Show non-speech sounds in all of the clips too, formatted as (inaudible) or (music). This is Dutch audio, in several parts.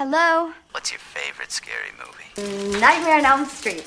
Hello? What's your favorite scary movie? Nightmare on Elm Street.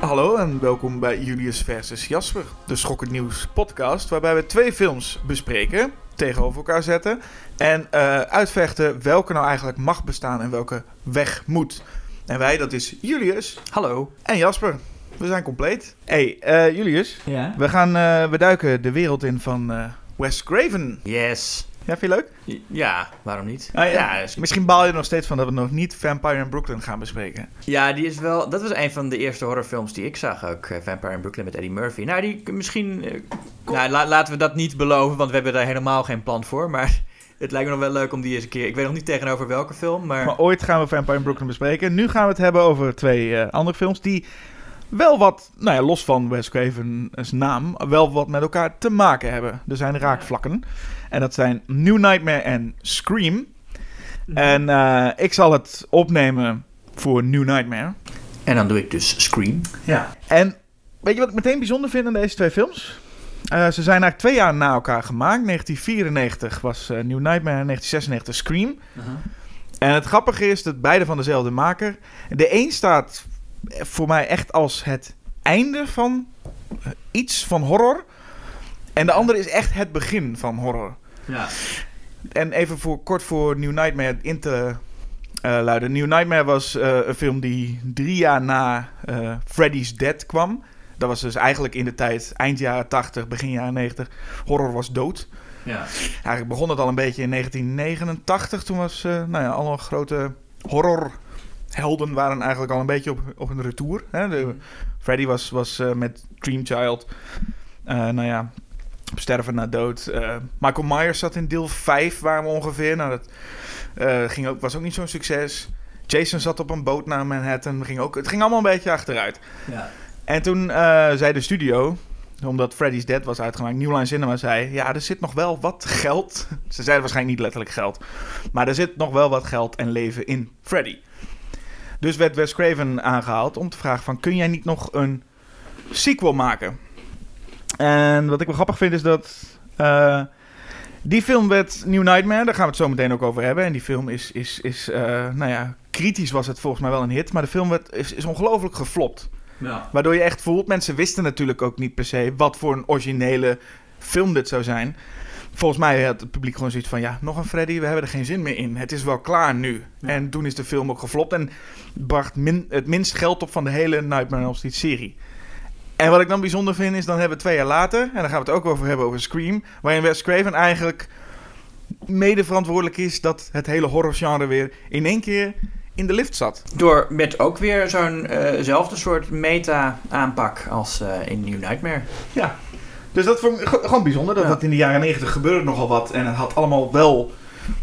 Hallo en welkom bij Julius versus Jasper, de Schokkend Nieuws podcast, waarbij we twee films bespreken, tegenover elkaar zetten en eh, uitvechten welke nou eigenlijk mag bestaan en welke weg moet. En wij, dat is Julius Hallo. en Jasper. We zijn compleet. hey, eh, Julius, Ja? we, gaan, eh, we duiken de wereld in van eh, Wes Craven. Yes. Ja, vind je leuk? Ja, waarom niet? Ah, ja. is- Misschien baal je er nog steeds van dat we nog niet Vampire in Brooklyn gaan bespreken. ja, die is wel. Dat was een van de eerste horrorfilms die ik zag ook. Vampire in Brooklyn met Eddie Murphy. Nou, die misschien. nou, la- laten we dat niet beloven, want we hebben daar helemaal geen plan voor. Maar (laughs) het lijkt me nog wel leuk om die eens een keer. Ik weet nog niet tegenover welke film, maar. Maar ooit gaan we Vampire in Brooklyn bespreken. Nu gaan we het hebben over twee eh, andere films die wel wat, nou ja, los van Wes Craven's naam, wel wat met elkaar te maken hebben. Er zijn raakvlakken. En dat zijn New Nightmare en Scream. En eh, ik zal het opnemen voor New Nightmare. En dan doe ik dus Scream. Ja. En weet je wat ik meteen bijzonder vind aan deze twee films? Eh, ze zijn eigenlijk twee jaar na elkaar gemaakt. 1994 was eh, New Nightmare en 1996 Scream. En het grappige is dat beide van dezelfde maker. De een staat voor mij echt als het einde van eh, iets van horror. En de andere is echt het begin van horror. Ja. En even voor, kort voor New Nightmare in te eh, luiden. New Nightmare was eh, een film die drie jaar na Freddy's Dead kwam. Dat was dus eigenlijk in de tijd eind jaren 80, begin jaren 90. Horror was dood. Ja. Eigenlijk begon het al een beetje in 1989. Toen was, nou ja, alle grote horrorhelden waren eigenlijk al een beetje op, op hun retour. Hè? De, Freddy was, was eh, met Dream Child, eh, nou ja, sterven na dood. Eh, Michael Myers zat in deel 5, waren we ongeveer. Nou, dat ging ook, was ook niet zo'n succes. Jason zat op een boot naar Manhattan. Ging ook, het ging allemaal een beetje achteruit. Ja. En toen zei de studio, omdat Freddy's Dead was uitgemaakt, New Line Cinema zei... Ja, er zit nog wel wat geld. (laughs) Ze zeiden waarschijnlijk niet letterlijk geld. Maar er zit nog wel wat geld en leven in Freddy. Dus werd Wes Craven aangehaald om te vragen van... Kun jij niet nog een sequel maken? En wat ik wel grappig vind is dat... eh, die film werd New Nightmare, daar gaan we het zo meteen ook over hebben. En die film is, is, is eh, nou ja, kritisch was het volgens mij wel een hit. Maar de film werd, is, is ongelooflijk geflopt. Ja. Waardoor je echt voelt, mensen wisten natuurlijk ook niet per se wat voor een originele film dit zou zijn. Volgens mij had het publiek gewoon zoiets van, ja, nog een Freddy, we hebben er geen zin meer in. Het is wel klaar nu. Ja. En toen is de film ook geflopt en bracht min, het minst geld op van de hele Nightmare on Street serie. En wat ik dan bijzonder vind is, dan hebben we twee jaar later, en daar gaan we het ook over hebben, over Scream, waarin Wes Craven eigenlijk mede verantwoordelijk is dat het hele horrorgenre weer in één keer in de lift zat. Door met ook weer zo'nzelfde soort meta-aanpak als eh, in New Nightmare. Ja. Dus dat vond ik ge- gewoon bijzonder. Dat, Ja. dat in de jaren 90 gebeurde nogal wat. En het had allemaal wel op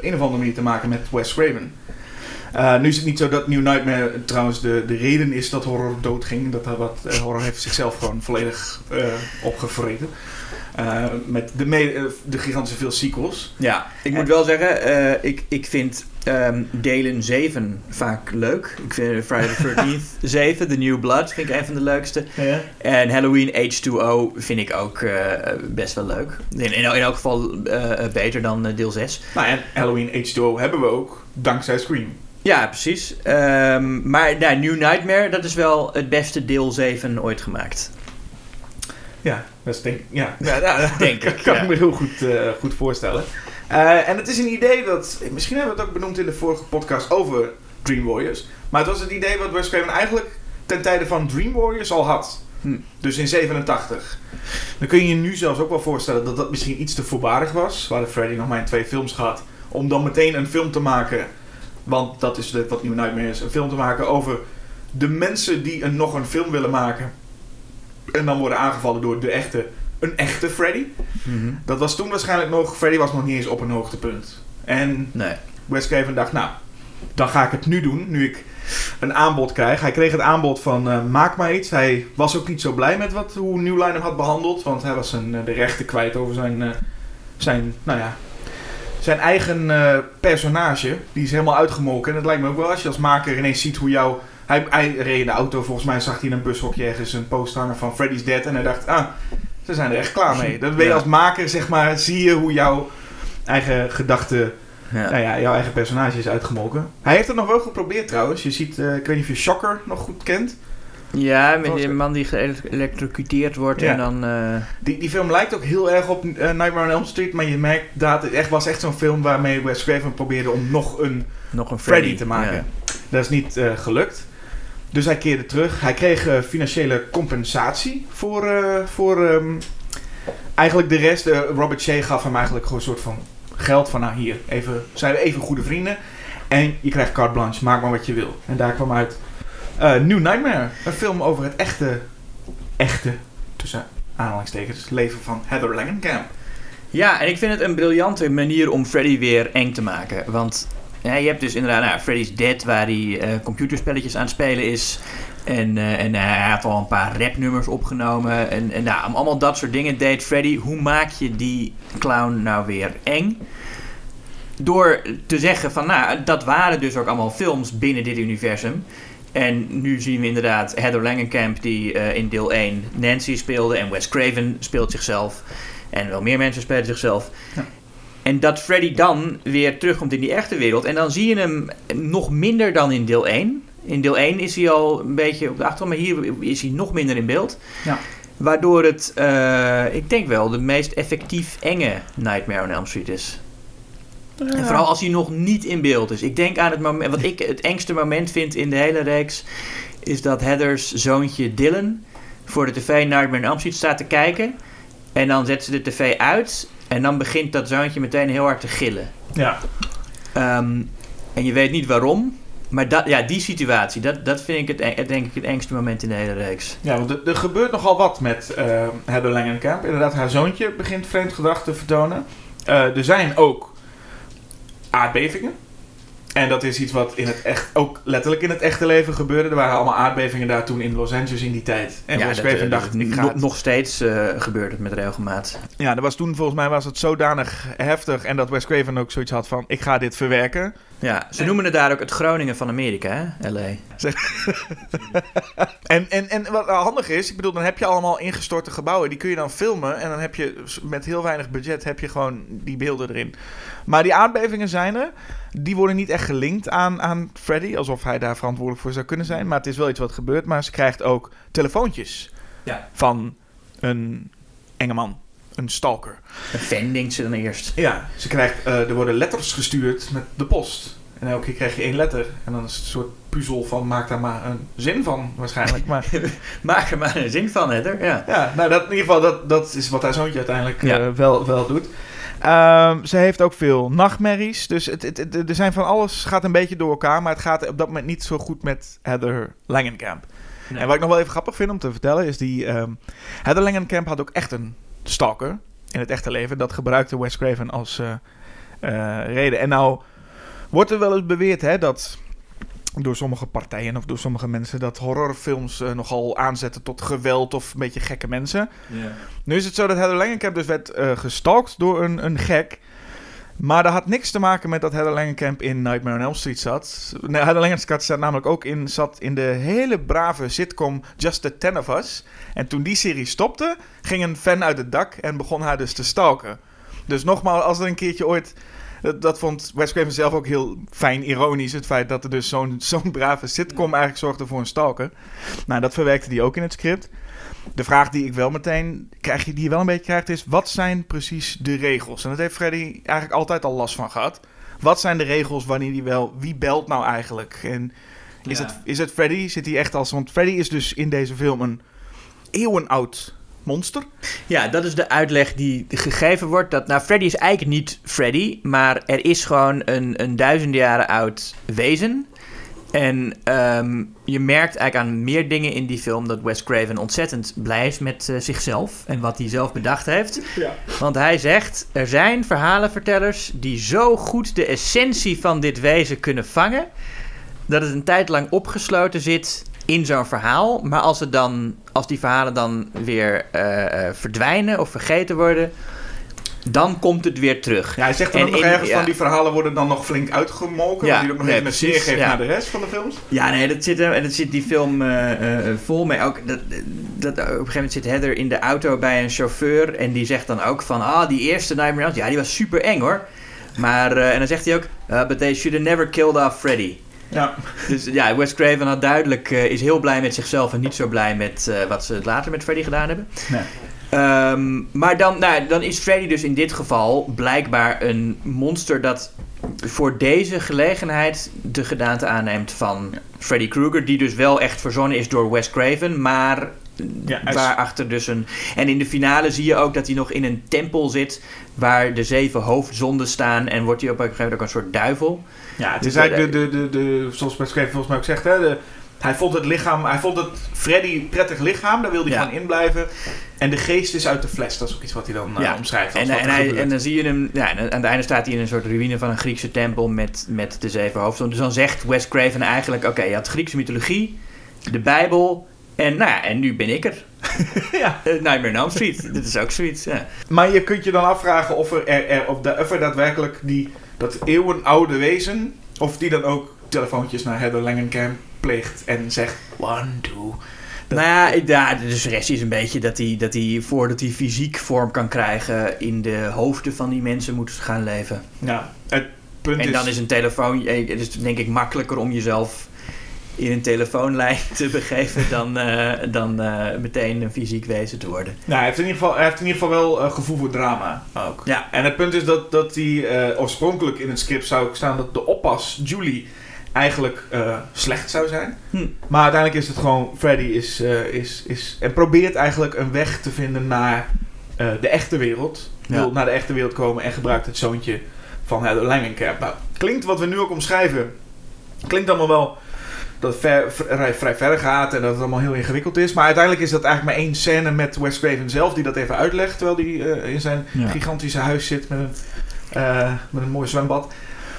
een of andere manier te maken met Wes Craven. Eh, nu is het niet zo dat New Nightmare trouwens de, de reden is dat horror doodging. Dat, dat wat, eh, horror heeft zichzelf gewoon volledig eh, opgevreten. Eh, met de, me- eh, de gigantische veel sequels. Ja, ik moet wel zeggen, eh, ik, ik vind ehm, delen 7 vaak leuk. Ik vind Friday the 13th 7, (laughs) The New Blood, vind ik een van de leukste. En Halloween H2O vind ik ook eh, best wel leuk. In, in, in elk geval eh, eh, beter dan deel 6. Nou, en Halloween H2O hebben we ook dankzij Scream. Ja, precies. Ehm, maar nou, New Nightmare, dat is wel het beste deel 7 ooit gemaakt. Ja, dat is denk, ja, ja, ja, Denk ik, (laughs) kan ja. ik me heel goed, eh, goed voorstellen. Eh, en het is een idee dat, misschien hebben we het ook benoemd in de vorige podcast over Dream Warriors. Maar het was het idee wat Wes Craven eigenlijk ten tijde van Dream Warriors al had. Hm. Dus in 87. Dan kun je je nu zelfs ook wel voorstellen dat dat misschien iets te voorbarig was. We hadden Freddy nog maar in twee films gehad. Om dan meteen een film te maken. Want dat is wat New Nightmare is. Een film te maken over de mensen die een, nog een film willen maken. En dan worden aangevallen door de echte, een echte Freddy. Dat was toen waarschijnlijk nog, Freddy was nog niet eens op een hoogtepunt. En Nee. Wes Craven dacht, nou, dan ga ik het nu doen, nu ik een aanbod krijg. Hij kreeg het aanbod van eh, maak maar iets. Hij was ook niet zo blij met wat, hoe New Line hem had behandeld. Want hij was zijn, eh, de rechten kwijt over zijn, eh, zijn, nou ja, zijn eigen personage. Die is helemaal uitgemolken. En het lijkt me ook wel als je als maker ineens ziet hoe jouw... Hij, hij reed in de auto, volgens mij zag hij in een bushokje ergens een post hangen van Freddy's Dead. En hij dacht, ah, Ze zijn er echt klaar mee. Dat ben je Ja. als maker, zeg maar, zie je hoe jouw eigen gedachte, Ja. nou ja, jouw eigen personage is uitgemolken. Hij heeft het nog wel geprobeerd trouwens. Je ziet, eh, ik weet niet of je Shocker nog goed kent. Ja, met die man die geëlectrocuteerd wordt Ja. en dan... eh, Die, die film lijkt ook heel erg op eh, Nightmare on Elm Street, maar je merkt dat het echt was echt zo'n film waarmee Wes Craven probeerde om nog een nog een Freddy, Freddy te maken. Ja. Dat is niet gelukt. Dus hij keerde terug. Hij kreeg eh, financiële compensatie voor, eh, voor ehm, eigenlijk de rest. Eh, Robert Shea gaf hem eigenlijk gewoon een soort van geld van nou hier, even, zijn we even goede vrienden. En je krijgt carte blanche, maak maar wat je wil. En daar kwam uit New Nightmare. Een film over het echte, echte, tussen aanhalingstekens, leven van Heather Langenkamp. Ja, en ik vind het een briljante manier om Freddy weer eng te maken. Want ja, je hebt dus inderdaad nou, Freddy's Dead, waar hij eh, computerspelletjes aan het spelen is. En, eh, en hij had al een paar rapnummers opgenomen. En, en nou, allemaal dat soort dingen deed Freddy. Hoe maak je die clown nou weer eng? Door te zeggen van, nou, dat waren dus ook allemaal films binnen dit universum. En nu zien we inderdaad Heather Langenkamp die eh, in deel 1 Nancy speelde. En Wes Craven speelt zichzelf. En wel meer mensen spelen zichzelf. Ja. En dat Freddy dan weer terugkomt in die echte wereld. En dan zie je hem nog minder dan in deel 1. In deel 1 is hij al een beetje op de achtergrond, maar hier is hij nog minder in beeld. Ja. Waardoor het, eh, ik denk wel, de meest effectief enge Nightmare on Elm Street is. En vooral als hij nog niet in beeld is. Ik denk aan het moment, wat ik het engste moment vind in de hele reeks, is dat Heather's zoontje Dylan voor de tv Nightmare on Elm Street staat te kijken. En dan zet ze de tv uit en dan begint dat zoontje meteen heel hard te gillen. Ja, Ehm, en je weet niet waarom, maar dat, ja, die situatie, dat, dat vind ik het, eng- denk ik het engste moment in de hele reeks. Ja, want er, er gebeurt nogal wat met eh Heather Langenkamp. Inderdaad, haar zoontje begint vreemd gedrag te vertonen. Eh, er zijn ook aardbevingen. En dat is iets wat in het echt, ook letterlijk in het echte leven gebeurde. Er waren allemaal aardbevingen daar toen in Los Angeles in die tijd. En Wes dat, Craven eh, dacht, ik ga nog, steeds eh, gebeurt het met regelmaat. Ja, dat was toen volgens mij was het zodanig heftig. En dat Wes Craven ook zoiets had van, ik ga dit verwerken. Ja, ze noemen het daar ook het Groningen van Amerika, hè? LA. (laughs) En, en, en wat handig is, ik bedoel, dan heb je allemaal ingestorte gebouwen. Die kun je dan filmen. En dan heb je met heel weinig budget heb je gewoon die beelden erin. Maar die aardbevingen zijn er. Die worden niet echt gelinkt aan, aan Freddy. Alsof hij daar verantwoordelijk voor zou kunnen zijn. Maar het is wel iets wat gebeurt. Maar ze krijgt ook telefoontjes Ja. van een enge man. Een stalker. Een fan denkt ze dan eerst. Ja, ze krijgt, eh, er worden letters gestuurd met de post. En elke keer krijg je één letter. En dan is het een soort puzzel van maak daar maar een zin van waarschijnlijk. Maar (laughs) Maak er maar een zin van, Heather. Ja. Ja, nou dat, in ieder geval, dat, dat is wat haar zoontje uiteindelijk Ja. eh, wel, wel doet. Ehm, ze heeft ook veel nachtmerries. Dus het, het, het- er zijn van alles, gaat een beetje door elkaar. Maar het gaat op dat moment niet zo goed met Heather Langenkamp. Nee. En wat ik nog wel even grappig vind om te vertellen is die... ehm, Heather Langenkamp had ook echt een stalker in het echte leven. Dat gebruikte Wes Craven als eh, eh, reden. En nou wordt er wel eens beweerd hè, dat door sommige partijen of door sommige mensen... dat horrorfilms eh, nogal aanzetten tot geweld of een beetje gekke mensen. Nu is het zo dat Heather Langenkamp dus werd gestalkt door een, een gek. Maar dat had niks te maken met dat Heather Langenkamp in Nightmare on Elm Street zat. Nee, Heather Langenkamp zat namelijk ook in, zat in de hele brave sitcom Just the Ten of Us. En toen die serie stopte, ging een fan uit het dak en begon haar dus te stalken. Dus nogmaals, als er een keertje ooit... Dat, dat vond Wes Craven zelf ook heel fijn ironisch. Het feit dat er dus zo'n (laughs) zo'n brave sitcom eigenlijk zorgde voor een stalker. Nou, dat verwerkte hij ook in het script. De vraag die ik wel meteen krijg, die je wel een beetje krijgt, is: wat zijn precies de regels? En dat heeft Freddy eigenlijk altijd al last van gehad. Wat zijn de regels wanneer die wel. Wie belt nou eigenlijk? En is, Ja. het, is het Freddy? Zit hij echt als. Want Freddy is dus in deze film een eeuwenoud monster. Ja, dat is de uitleg die gegeven wordt. Dat, nou, Freddy is eigenlijk niet Freddy, maar er is gewoon een, een duizend jaren oud wezen. En ehm, je merkt eigenlijk aan meer dingen in die film dat Wes Craven ontzettend blij is met eh, zichzelf en wat hij zelf bedacht heeft. Ja. Want hij zegt: er zijn verhalenvertellers die zo goed de essentie van dit wezen kunnen vangen, dat het een tijd lang opgesloten zit in zo'n verhaal. Maar als, het dan, als die verhalen dan weer eh, eh, verdwijnen of vergeten worden, dan komt het weer terug. Ja, hij zegt dan En ook nog in- ergens ja. van die verhalen worden dan nog flink uitgemolken. Ja, die ook nog nee, even een geeft ja. naar de rest van de films. Ja, nee, dat zit, en dat zit die film eh, vol mee. Ook dat, dat, op een gegeven moment zit Heather in de auto bij een chauffeur. En die zegt dan ook van... Ah, die eerste Nightmare on Ja, die was super eng hoor. Maar, en dan zegt hij ook... "Uh, but they should have never killed off Freddy. Ja. Dus ja, Wes Craven had duidelijk, eh, is heel blij met zichzelf en niet zo blij met eh, wat ze later met Freddy gedaan hebben. Nee. Ehm, maar dan, nou, dan is Freddy dus in dit geval blijkbaar een monster dat voor deze gelegenheid de gedaante aanneemt van Freddy Krueger, die dus wel echt verzonnen is door Wes Craven, maar Ja, waarachter dus een... En in de finale zie je ook dat hij nog in een tempel zit waar de zeven hoofdzonden staan en wordt hij op een gegeven moment ook een soort duivel. Ja, het Dus is eigenlijk de, de, de, de, zoals volgens mij ook zegt, hè, de, hij vond het lichaam, hij vond het Freddy prettig lichaam, daar wilde hij Ja. gewoon in blijven. En de geest is uit de fles, dat is ook iets wat hij dan eh, Ja. omschrijft. En, en, hij, en dan zie je hem, ja, en aan het einde staat hij in een soort ruïne van een Griekse tempel met, met de zeven hoofdzonden. Dus dan zegt Wes Craven eigenlijk: Oké, je had Griekse mythologie, de Bijbel en, nou ja, en nu ben ik er. (laughs) ja. Nightmare on Elm Street, dit is ook zoiets. Ja. Maar je kunt je dan afvragen of er, er, er, of, da- of er daadwerkelijk die, dat eeuwenoude wezen, of die dan ook telefoontjes naar Heather Langenkamp pleegt en zegt, one, two. Dat- Nou ja, de suggestie is een beetje dat hij, dat hij voordat hij fysiek vorm kan krijgen, in de hoofden van die mensen moet gaan leven. Ja, het punt En is... dan is een telefoon, eh, het is denk ik makkelijker om jezelf in een telefoonlijn (laughs) te begeven dan, eh, dan eh, meteen een fysiek wezen te worden. Nou, hij heeft in ieder geval, hij heeft in ieder geval wel eh, gevoel voor drama ook. Ja. En het punt is dat, dat die eh, oorspronkelijk in het script zou staan dat de oppas, Julie, eigenlijk slecht zou zijn. Hm. Maar uiteindelijk is het gewoon, Freddy is, is, is en probeert eigenlijk een weg te vinden naar de echte wereld. Ja. Wil naar de echte wereld komen en gebruikt het zoontje van Heather Langenkamp. Nou, klinkt wat we nu ook omschrijven, klinkt allemaal wel dat het ver, vrij, vrij ver gaat en dat het allemaal heel ingewikkeld is. Maar uiteindelijk is dat eigenlijk maar één scène met Wes Craven zelf die dat even uitlegt. Terwijl hij eh, in zijn Ja. gigantische huis zit met een, eh, met een mooi zwembad.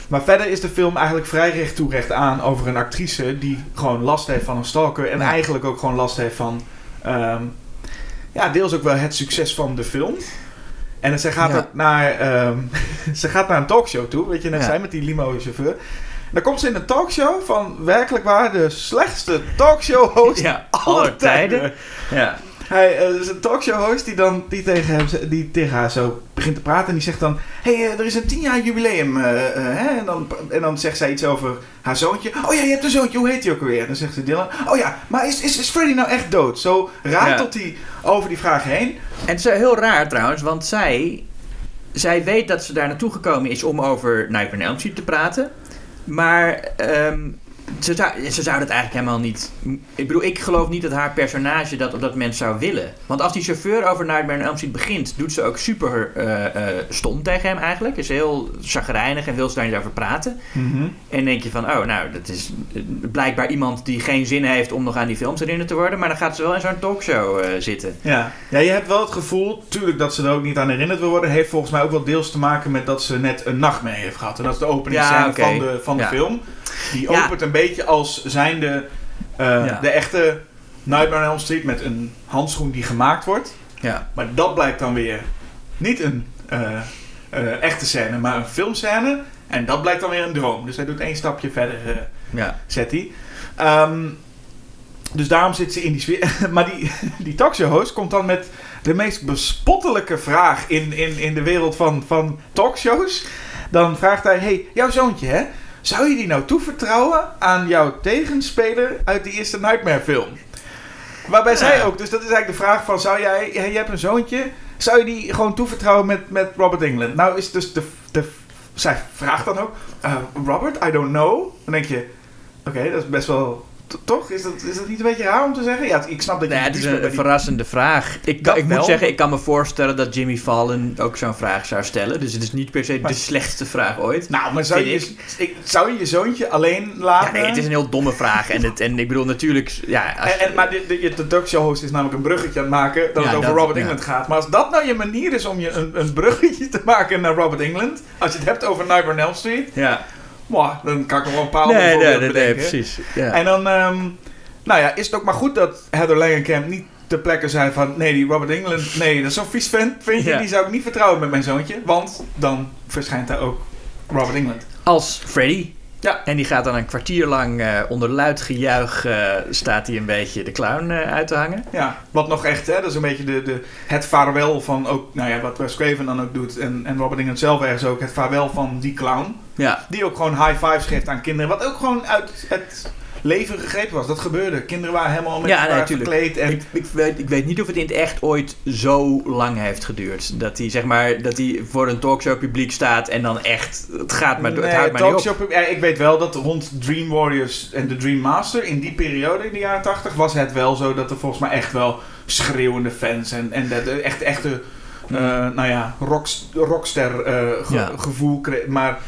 Maar verder is de film eigenlijk vrij recht toe recht aan over een actrice die gewoon last heeft van een stalker. En Ja. eigenlijk ook gewoon last heeft van, ehm, ja, deels ook wel het succes van de film. En zij gaat Ja. naar, ehm, (laughs) ze gaat naar een talkshow toe, weet je net zei, met die limo-chauffeur. Dan komt ze in een talkshow van werkelijk waar de slechtste talkshow-host (laughs) Ja, aller tijden. Ja. Hij eh, is een talkshow-host die dan die tegen, hem, die tegen haar zo begint te praten. En die zegt dan: Hé, hey, eh, er is een tien jaar jubileum. eh, hè? En, dan, en dan zegt zij iets over haar zoontje. Oh ja, je hebt een zoontje, hoe heet hij ook alweer? En dan zegt ze Dylan: Oh ja, maar is, is, is Freddy nou echt dood? Zo ratelt hij over die vraag heen. En het is heel raar trouwens, want zij, zij weet dat ze daar naartoe gekomen is om over Nightmare on Elm Street te praten. Maar ehm, ze, zou, ze zou dat eigenlijk helemaal niet... Ik bedoel, ik geloof niet dat haar personage dat op dat moment zou willen. Want als die chauffeur over Nightmare on Elm Street begint... doet ze ook super eh, stom tegen hem eigenlijk. Is heel chagrijnig en wil ze daar niet over praten. En denk je van, oh, nou, dat is blijkbaar iemand die geen zin heeft om nog aan die films herinnerd te worden. Maar dan gaat ze wel in zo'n talkshow eh, zitten. Ja. ja, je hebt wel het gevoel, tuurlijk dat ze er ook niet aan herinnerd wil worden, heeft volgens mij ook wel deels te maken met dat ze net een nacht mee heeft gehad. En dat is de Ja, oké. van de, van de Ja. film. Die opent een beetje als zijnde Ja. de echte Nightmare on Elm Street met een handschoen die gemaakt wordt. Ja. Maar dat blijkt dan weer niet een eh, eh, echte scène, maar een filmscène. En dat blijkt dan weer een droom. Dus hij doet één stapje verder, Ja. zet hij. Ehm, dus daarom zit ze in die sfeer. (laughs) maar die, die talkshow-host komt dan met de meest bespottelijke vraag in, in, in de wereld van, van talkshows. Dan vraagt hij, hey, jouw zoontje hè, zou je die nou toevertrouwen aan jouw tegenspeler uit de eerste Nightmare film? Waarbij zij ook, dus dat is eigenlijk de vraag van, zou jij, ja, je hebt een zoontje, zou je die gewoon toevertrouwen met, met Robert England? Nou is dus de, de, zij vraagt dan ook, eh, Robert, I don't know. Dan denk je, oké, dat is best wel, toch? Is dat, is dat niet een beetje raar om te zeggen? Ja, ik snap dat je Nee, het is een die- verrassende vraag. Ik, ik moet zeggen, ik kan me voorstellen dat Jimmy Fallon ook zo'n vraag zou stellen. Dus het is niet per se Maar- de slechtste vraag ooit. Nou, maar zou je, ik, zou je je zoontje alleen laten? Ja, nee, het is een heel domme vraag. En, het, en ik bedoel natuurlijk... Ja, als- En, en, maar de, de, de talkshow-host is namelijk een bruggetje aan het maken dat Ja, het over dat- Robert ja. England gaat. Maar als dat nou je manier is om je een, een bruggetje te maken naar Robert England, als je het hebt over Nightmare on Elm Street, ja. Mwah, dan kan ik nog wel een paar andere Nee, nee, voorbeelden nee, nee, bedenken. precies. Ja. En dan, ehm, nou ja, is het ook maar goed dat Heather Langenkamp niet ter plekke zei van... Nee, die Robert England, nee, dat is zo'n vies vent, vind je? Ja. Die zou ik niet vertrouwen met mijn zoontje. Want dan verschijnt daar ook Robert England. Als Freddy. Ja. En die gaat dan een kwartier lang eh, onder luid gejuich... eh, staat hij een beetje de clown eh, uit te hangen. Ja, wat nog echt, hè, dat is een beetje de, de, het vaarwel van ook, nou ja, wat Wes Craven dan ook doet. En, en Robert England zelf ergens ook, het vaarwel van die clown. Ja. Die ook gewoon high fives geeft aan kinderen. Wat ook gewoon uit het leven gegrepen was. Dat gebeurde. Kinderen waren helemaal met Ja, elkaar verkleed. En, Ik, ik, weet, ik weet niet of het in het echt ooit zo lang heeft geduurd. Dat hij, zeg maar, dat hij voor een talkshow publiek staat en dan echt... Het gaat maar door, het houdt maar niet op. talkshow- ja, ik weet wel dat rond Dream Warriors en de Dream Master... in die periode, in de jaren 80, was het wel zo... dat er volgens mij echt wel schreeuwende fans... en, en dat echt echte, eh, nou ja, rocks- rockster eh, ge- Ja. gevoel kreeg. Maar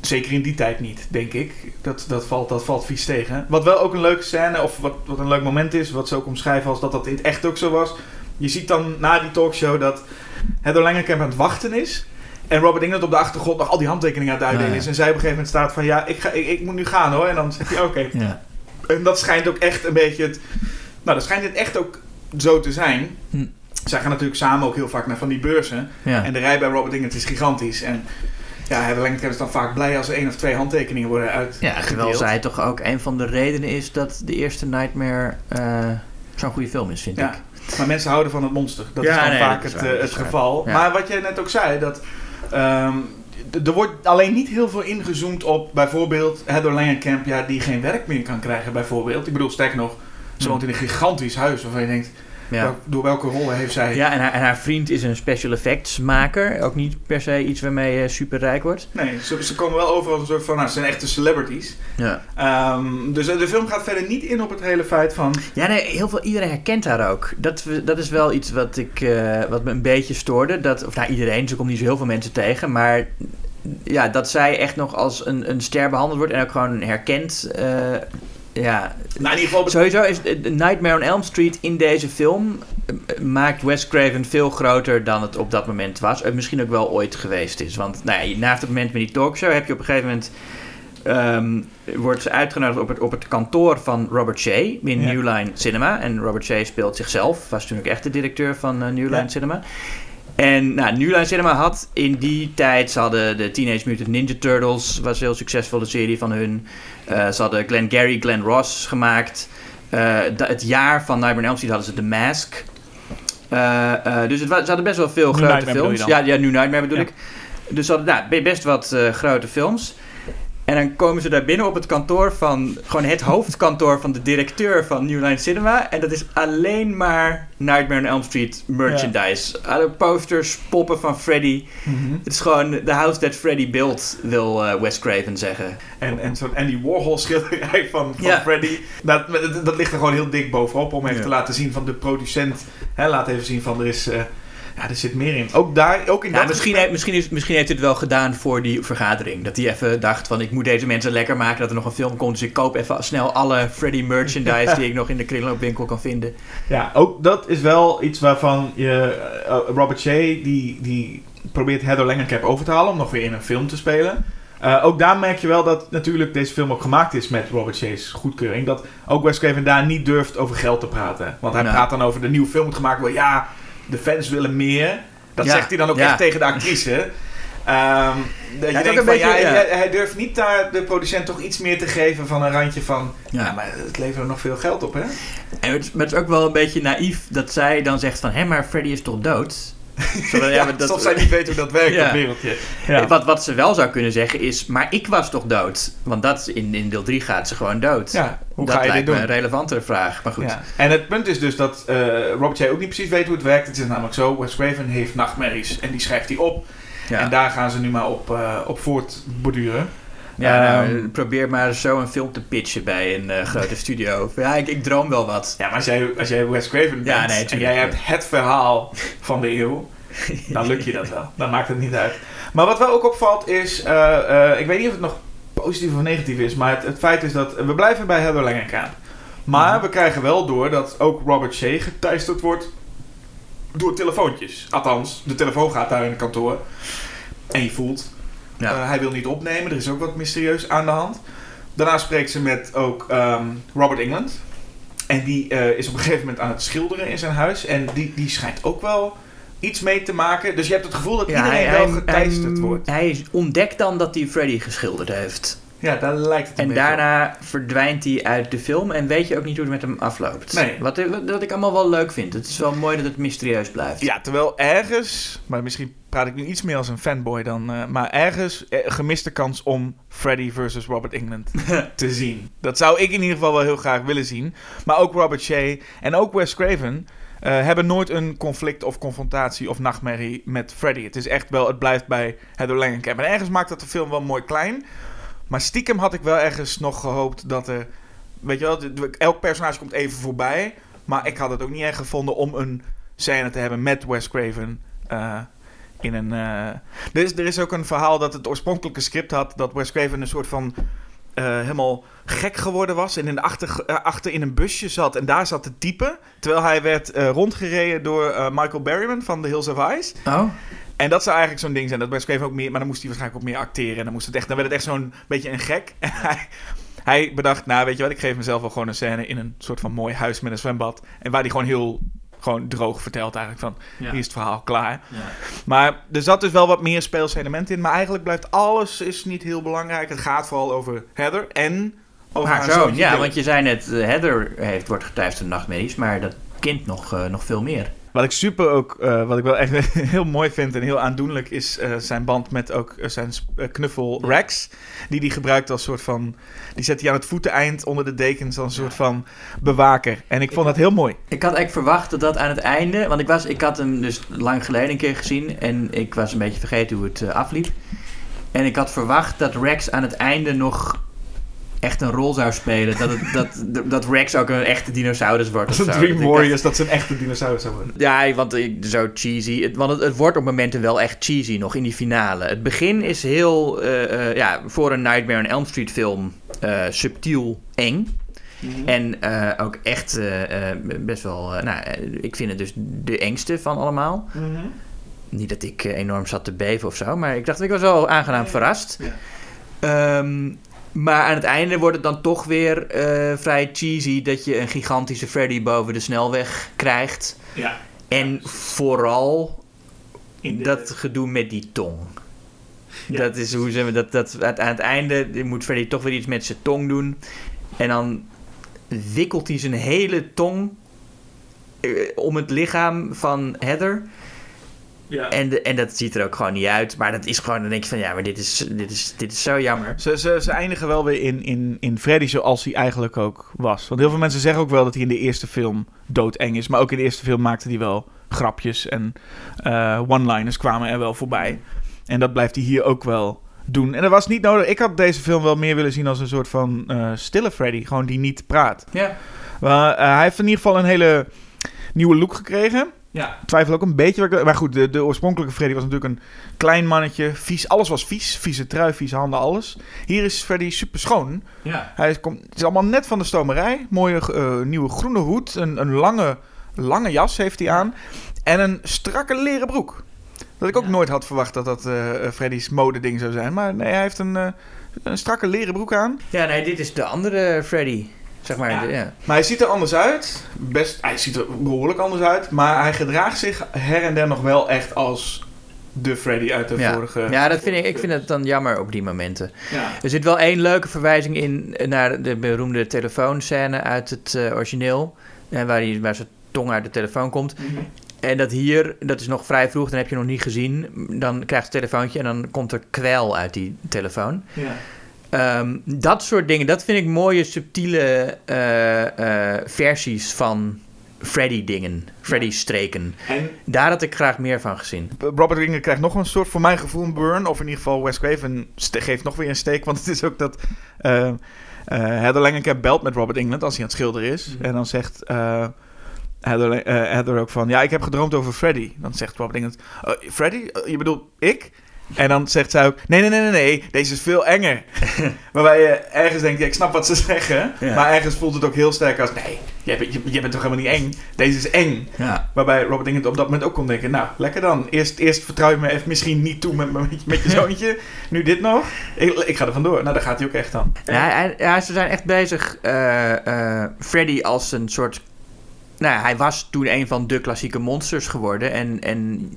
zeker in die tijd niet, denk ik. Dat, dat, valt, dat valt vies tegen. Wat wel ook een leuke scène, of wat, wat een leuk moment is... wat ze ook omschrijven als dat dat in het echt ook zo was... je ziet dan na die talkshow dat Heather Langenkamp aan het wachten is... En Robert England op de achtergrond nog al die handtekeningen aan het uitdelen ja. is. En zij op een gegeven moment staat van ja, ik, ga, ik, ik moet nu gaan hoor. En dan zegt hij oké. Ja. En dat schijnt ook echt een beetje het... Nou, dat schijnt het echt ook zo te zijn. Hm. Zij gaan natuurlijk samen ook heel vaak naar van die beurzen. En de rij bij Robert England is gigantisch. En ja, Langenkamp is dan vaak blij als er één of twee handtekeningen worden uit. Ja, terwijl zij toch ook een van de redenen is dat de eerste Nightmare eh, zo'n goede film is, vind Ja. ik. Maar mensen houden van het monster. Dat Ja, is dan nee, vaak het, waar, eh, het geval. Ja. Maar wat jij net ook zei, dat... ehm, er wordt alleen niet heel veel ingezoomd op bijvoorbeeld Heather Langenkamp, ja, die geen werk meer kan krijgen, bijvoorbeeld. Ik bedoel, sterk nog, ze Hm. woont in een gigantisch huis waarvan je denkt, Ja. wel- door welke rollen heeft zij... Ja, en haar, en haar vriend is een special effects maker. Ook niet per se iets waarmee je super rijk wordt. Nee, ze, ze komen wel over als een soort van, nou, ze zijn echte celebrities. Ja. Ehm, dus eh, de film gaat verder niet in op het hele feit van, Ja, nee, heel veel, iedereen herkent haar ook. Dat, dat is wel iets wat, ik, eh, wat me een beetje stoorde. Dat, of nou, iedereen, ze komt niet zo heel veel mensen tegen. Maar ja, dat zij echt nog als een, een ster behandeld wordt en ook gewoon herkend. eh, ja, nou in ieder geval... sowieso is eh, Nightmare on Elm Street in deze film... eh, maakt Wes Craven veel groter dan het op dat moment was. En misschien ook wel ooit geweest is. Want nou ja, na het moment met die talkshow heb je op een gegeven moment... ehm, wordt ze uitgenodigd op het, op het kantoor van Robert Shea in Ja. New Line Cinema. En Robert Shea speelt zichzelf, was toen ook echt de directeur van eh, New Line Ja. Cinema. En nou, New Line Cinema had in die tijd, ze hadden de Teenage Mutant Ninja Turtles, was een heel succesvolle serie van hun. Eh, ze hadden Glenn Gary, Glenn Ross gemaakt. Eh, het jaar van Nightmare on Elm Street hadden ze The Mask. Eh, dus het wa- ze hadden best wel veel New grote Nightmare films. Ja, ja, New Nightmare bedoel Ja. ik. Dus ze hadden nou, be- best wat grote films. En dan komen ze daar binnen op het kantoor van... Gewoon het hoofdkantoor van de directeur van New Line Cinema. En dat is alleen maar Nightmare on Elm Street merchandise. Alle posters, poppen van Freddy. Mhm. Het is gewoon the house that Freddy built, wil eh, Wes Craven zeggen. En, en zo'n Andy Warhol schilderij van, van Ja. Freddy. Dat, dat, dat ligt er gewoon heel dik bovenop. Om even Ja. te laten zien van de producent. Hè, laat even zien van er is... eh, ja, er zit meer in. Ook daar, ook in Ja, dat misschien, heeft, misschien, is, misschien heeft hij het wel gedaan voor die vergadering. Dat hij even dacht van ik moet deze mensen lekker maken dat er nog een film komt. Dus ik koop even snel alle Freddy merchandise (laughs) die ik nog in de kringloopwinkel kan vinden. Ja, ook dat is wel iets waarvan je... eh, Robert Shea, die, die probeert Heather Langenkamp over te halen... om nog weer in een film te spelen. Eh, ook daar merk je wel dat natuurlijk deze film ook gemaakt is met Robert Shea's goedkeuring. Dat ook Wes Craven daar niet durft over geld te praten. Want hij Nou. praat dan over de nieuwe film moet gemaakt worden. Ja, de fans willen meer. Dat Ja, zegt hij dan ook echt tegen de actrice. Ehm, dat je denkt van, beetje- ja, ja. Hij, hij durft niet daar de producent toch iets meer te geven van een randje van... Ja, Ja. maar het levert er nog veel geld op, hè? En het, maar het is ook wel een beetje naïef dat zij dan zegt van hé, maar Freddy is toch dood? Zo, Ja, maar dat- alsof zij niet weet hoe dat werkt, Ja. dat wereldje. Ja. Wat, wat ze wel zou kunnen zeggen is, maar ik was toch dood? Want dat, in, in deel 3 gaat ze gewoon dood. Ja, hoe dat ga je lijkt dit me doen? een relevantere vraag. Maar goed. Ja. En het punt is dus dat eh Robert J. ook niet precies weet hoe het werkt. Het is namelijk zo, Wes Craven heeft nachtmerries en die schrijft hij op. Ja. En daar gaan ze nu maar op, eh, op voortborduren. Ja, nou, Ehm, probeer maar zo een film te pitchen bij een eh, (laughs) grote studio. Ja, ik, ik droom wel wat. Ja, maar als jij, als jij Wes Craven bent Ja, nee, en jij hebt het verhaal van de eeuw, (laughs) dan lukt je dat wel. Dan maakt het niet uit. Maar wat wel ook opvalt is, eh, eh, ik weet niet of het nog positief of negatief is, maar het, het feit is dat we blijven bij Heather Langenkamp. Maar Mhm. we krijgen wel door dat ook Robert Shea geteisterd wordt door telefoontjes. Althans, de telefoon gaat daar in het kantoor. En je voelt, Ja. eh, hij wil niet opnemen. Er is ook wat mysterieus aan de hand. Daarna spreekt ze met ook ehm, Robert England. En die eh, is op een gegeven moment aan het schilderen in zijn huis. En die, die schijnt ook wel iets mee te maken. Dus je hebt het gevoel dat iedereen wel geteisterd wordt. Hij ontdekt dan dat hij Freddy geschilderd heeft. Ja, daar lijkt het een En beetje daarna verdwijnt hij uit de film en weet je ook niet hoe het met hem afloopt. Nee. Wat, wat, wat ik allemaal wel leuk vind. Het is wel mooi dat het mysterieus blijft. Ja, terwijl ergens, maar misschien praat ik nu iets meer als een fanboy dan, eh, maar ergens eh, gemiste kans om Freddy versus Robert England (laughs) te zien. Dat zou ik in ieder geval wel heel graag willen zien. Maar ook Robert Shea en ook Wes Craven eh, hebben nooit een conflict of confrontatie of nachtmerrie met Freddy. Het is echt wel, het blijft bij Heather Langenkamp. En ergens maakt dat de film wel mooi klein. Maar stiekem had ik wel ergens nog gehoopt dat er, weet je wel, elk personage komt even voorbij. Maar ik had het ook niet erg gevonden om een scène te hebben met Wes Craven. eh, in een, eh, er, is, er is ook een verhaal dat het oorspronkelijke script had dat Wes Craven een soort van eh, helemaal gek geworden was en in de achter, achter in een busje zat en daar zat te typen. Terwijl hij werd rondgereden door Michael Berryman van The Hills of Ice. Oh? En dat zou eigenlijk zo'n ding zijn. Dat Craven ook meer... Maar dan moest hij waarschijnlijk ook meer acteren. En dan, moest het echt, dan werd het echt zo'n beetje een gek. (laughs) En hij, hij bedacht, nou weet je wat, ik geef mezelf wel gewoon een scène in een soort van mooi huis met een zwembad. En waar hij gewoon heel gewoon droog vertelt eigenlijk van, hier is het verhaal klaar. Maar er zat dus wel wat meer speelse elementen in. Maar eigenlijk blijft alles is niet heel belangrijk. Het gaat vooral over Heather en over Haar haar zoon, ja, want je zei net, eh, Heather heeft, wordt getuigd door nachtmerries, maar dat kind nog, eh, nog veel meer. Wat ik super ook, eh, wat ik wel echt (laughs) heel mooi vind en heel aandoenlijk, is eh, zijn band met ook eh, zijn knuffel Rex. Die die gebruikt als soort van, die zet hij aan het voeteneind onder de dekens als een soort van bewaker. En ik vond dat heel mooi. Ik had eigenlijk verwacht dat dat aan het einde, want ik, was, ik had hem dus lang geleden een keer gezien en ik was een beetje vergeten hoe het afliep. En ik had verwacht dat Rex aan het einde nog echt een rol zou spelen. Dat, het, dat, dat Rex ook een echte dinosaurus wordt. Of een zo. Dream Warriors, dat ze een echte dinosaurus zou worden. Ja, want ik- zo cheesy. Het, want het, het wordt op momenten wel echt cheesy nog in die finale. Het begin is heel, eh, eh, ja, voor een Nightmare on Elm Street film eh, subtiel eng. En eh, ook echt best wel, nou, ik vind het dus de engste van allemaal. Niet dat ik enorm zat te beven of zo, maar ik dacht, ik was wel aangenaam verrast. Ja. Ehm, maar aan het einde wordt het dan toch weer eh, vrij cheesy dat je een gigantische Freddy boven de snelweg krijgt. Ja. En vooral de- dat gedoe met die tong. Ja. Dat is hoe ze dat, dat aan het einde moet Freddy toch weer iets met zijn tong doen. En dan wikkelt hij zijn hele tong eh, om het lichaam van Heather. Ja. En, en dat ziet er ook gewoon niet uit. Maar dat is gewoon, dan denk je van ja, maar dit is, dit is, dit is zo jammer. Ze, ze, ze eindigen wel weer in, in, in Freddy zoals hij eigenlijk ook was. Want heel veel mensen zeggen ook wel dat hij in de eerste film doodeng is. Maar ook in de eerste film maakte hij wel grapjes en eh, one-liners kwamen er wel voorbij. En dat blijft hij hier ook wel doen. En dat was niet nodig. Ik had deze film wel meer willen zien als een soort van eh, stille Freddy. Gewoon die niet praat. Ja. Maar eh, hij heeft in ieder geval een hele nieuwe look gekregen. Ja. Ik twijfel ook een beetje. Maar goed, de, de oorspronkelijke Freddy was natuurlijk een klein mannetje. Vies. Alles was vies. Vieze trui, vieze handen, alles. Hier is Freddy super schoon. Ja. Hij is, komt, het is allemaal net van de stomerij. Mooie eh, nieuwe groene hoed. Een, een lange, lange jas heeft hij aan. En een strakke leren broek. Dat ik ook Ja. nooit had verwacht dat dat eh, Freddy's modeding zou zijn. Maar nee, hij heeft een, een strakke leren broek aan. Ja, nee, dit is de andere Freddy. Zeg maar. Ja. Maar hij ziet er anders uit. Best, hij ziet er behoorlijk anders uit. Maar hij gedraagt zich her en der nog wel echt als de Freddy uit de Ja. vorige... ja, dat vind ik, ik vind het dan jammer op die momenten. Ja. Er zit wel één leuke verwijzing in naar de beroemde telefoonscène uit het eh, origineel. En waar, hij, waar zijn tong uit de telefoon komt. En dat hier, dat is nog vrij vroeg, dan heb je nog niet gezien. Dan krijgt het telefoontje en dan komt er kwel uit die telefoon. Ja. Ehm, dat soort dingen, dat vind ik mooie, subtiele eh, eh, versies van Freddy-dingen. Freddy-streken. En Daar had ik graag meer van gezien. Robert Ringer krijgt nog een soort, voor mijn gevoel, een burn. Of in ieder geval Wes Craven geeft nog weer een steek. Want het is ook dat eh eh Heather Langenkamp belt met Robert England als hij aan het schilderen is. En dan zegt Heather, Heather ook van... Ja, ik heb gedroomd over Freddy. Dan zegt Robert England... "Eh, Freddy? Eh, je bedoelt ik? En dan zegt zij ook, nee, nee, nee, nee, nee, deze is veel enger. (laughs) Waarbij je ergens denkt, ja, ik snap wat ze zeggen. Ja. Maar ergens voelt het ook heel sterk als, nee, jij bent, je, jij bent toch helemaal niet eng? Deze is eng. Ja. Waarbij Robert England op dat moment ook kon denken, nou, lekker dan. Eerst, eerst vertrouw je me even misschien niet toe met, met, met je (laughs) zoontje. Nu dit nog. Ik, ik ga er vandoor. Nou, daar gaat hij ook echt dan. Ja, hij- ja, ze zijn echt bezig. eh, Freddy als een soort. Nou, hij was toen een van de klassieke monsters geworden. En, en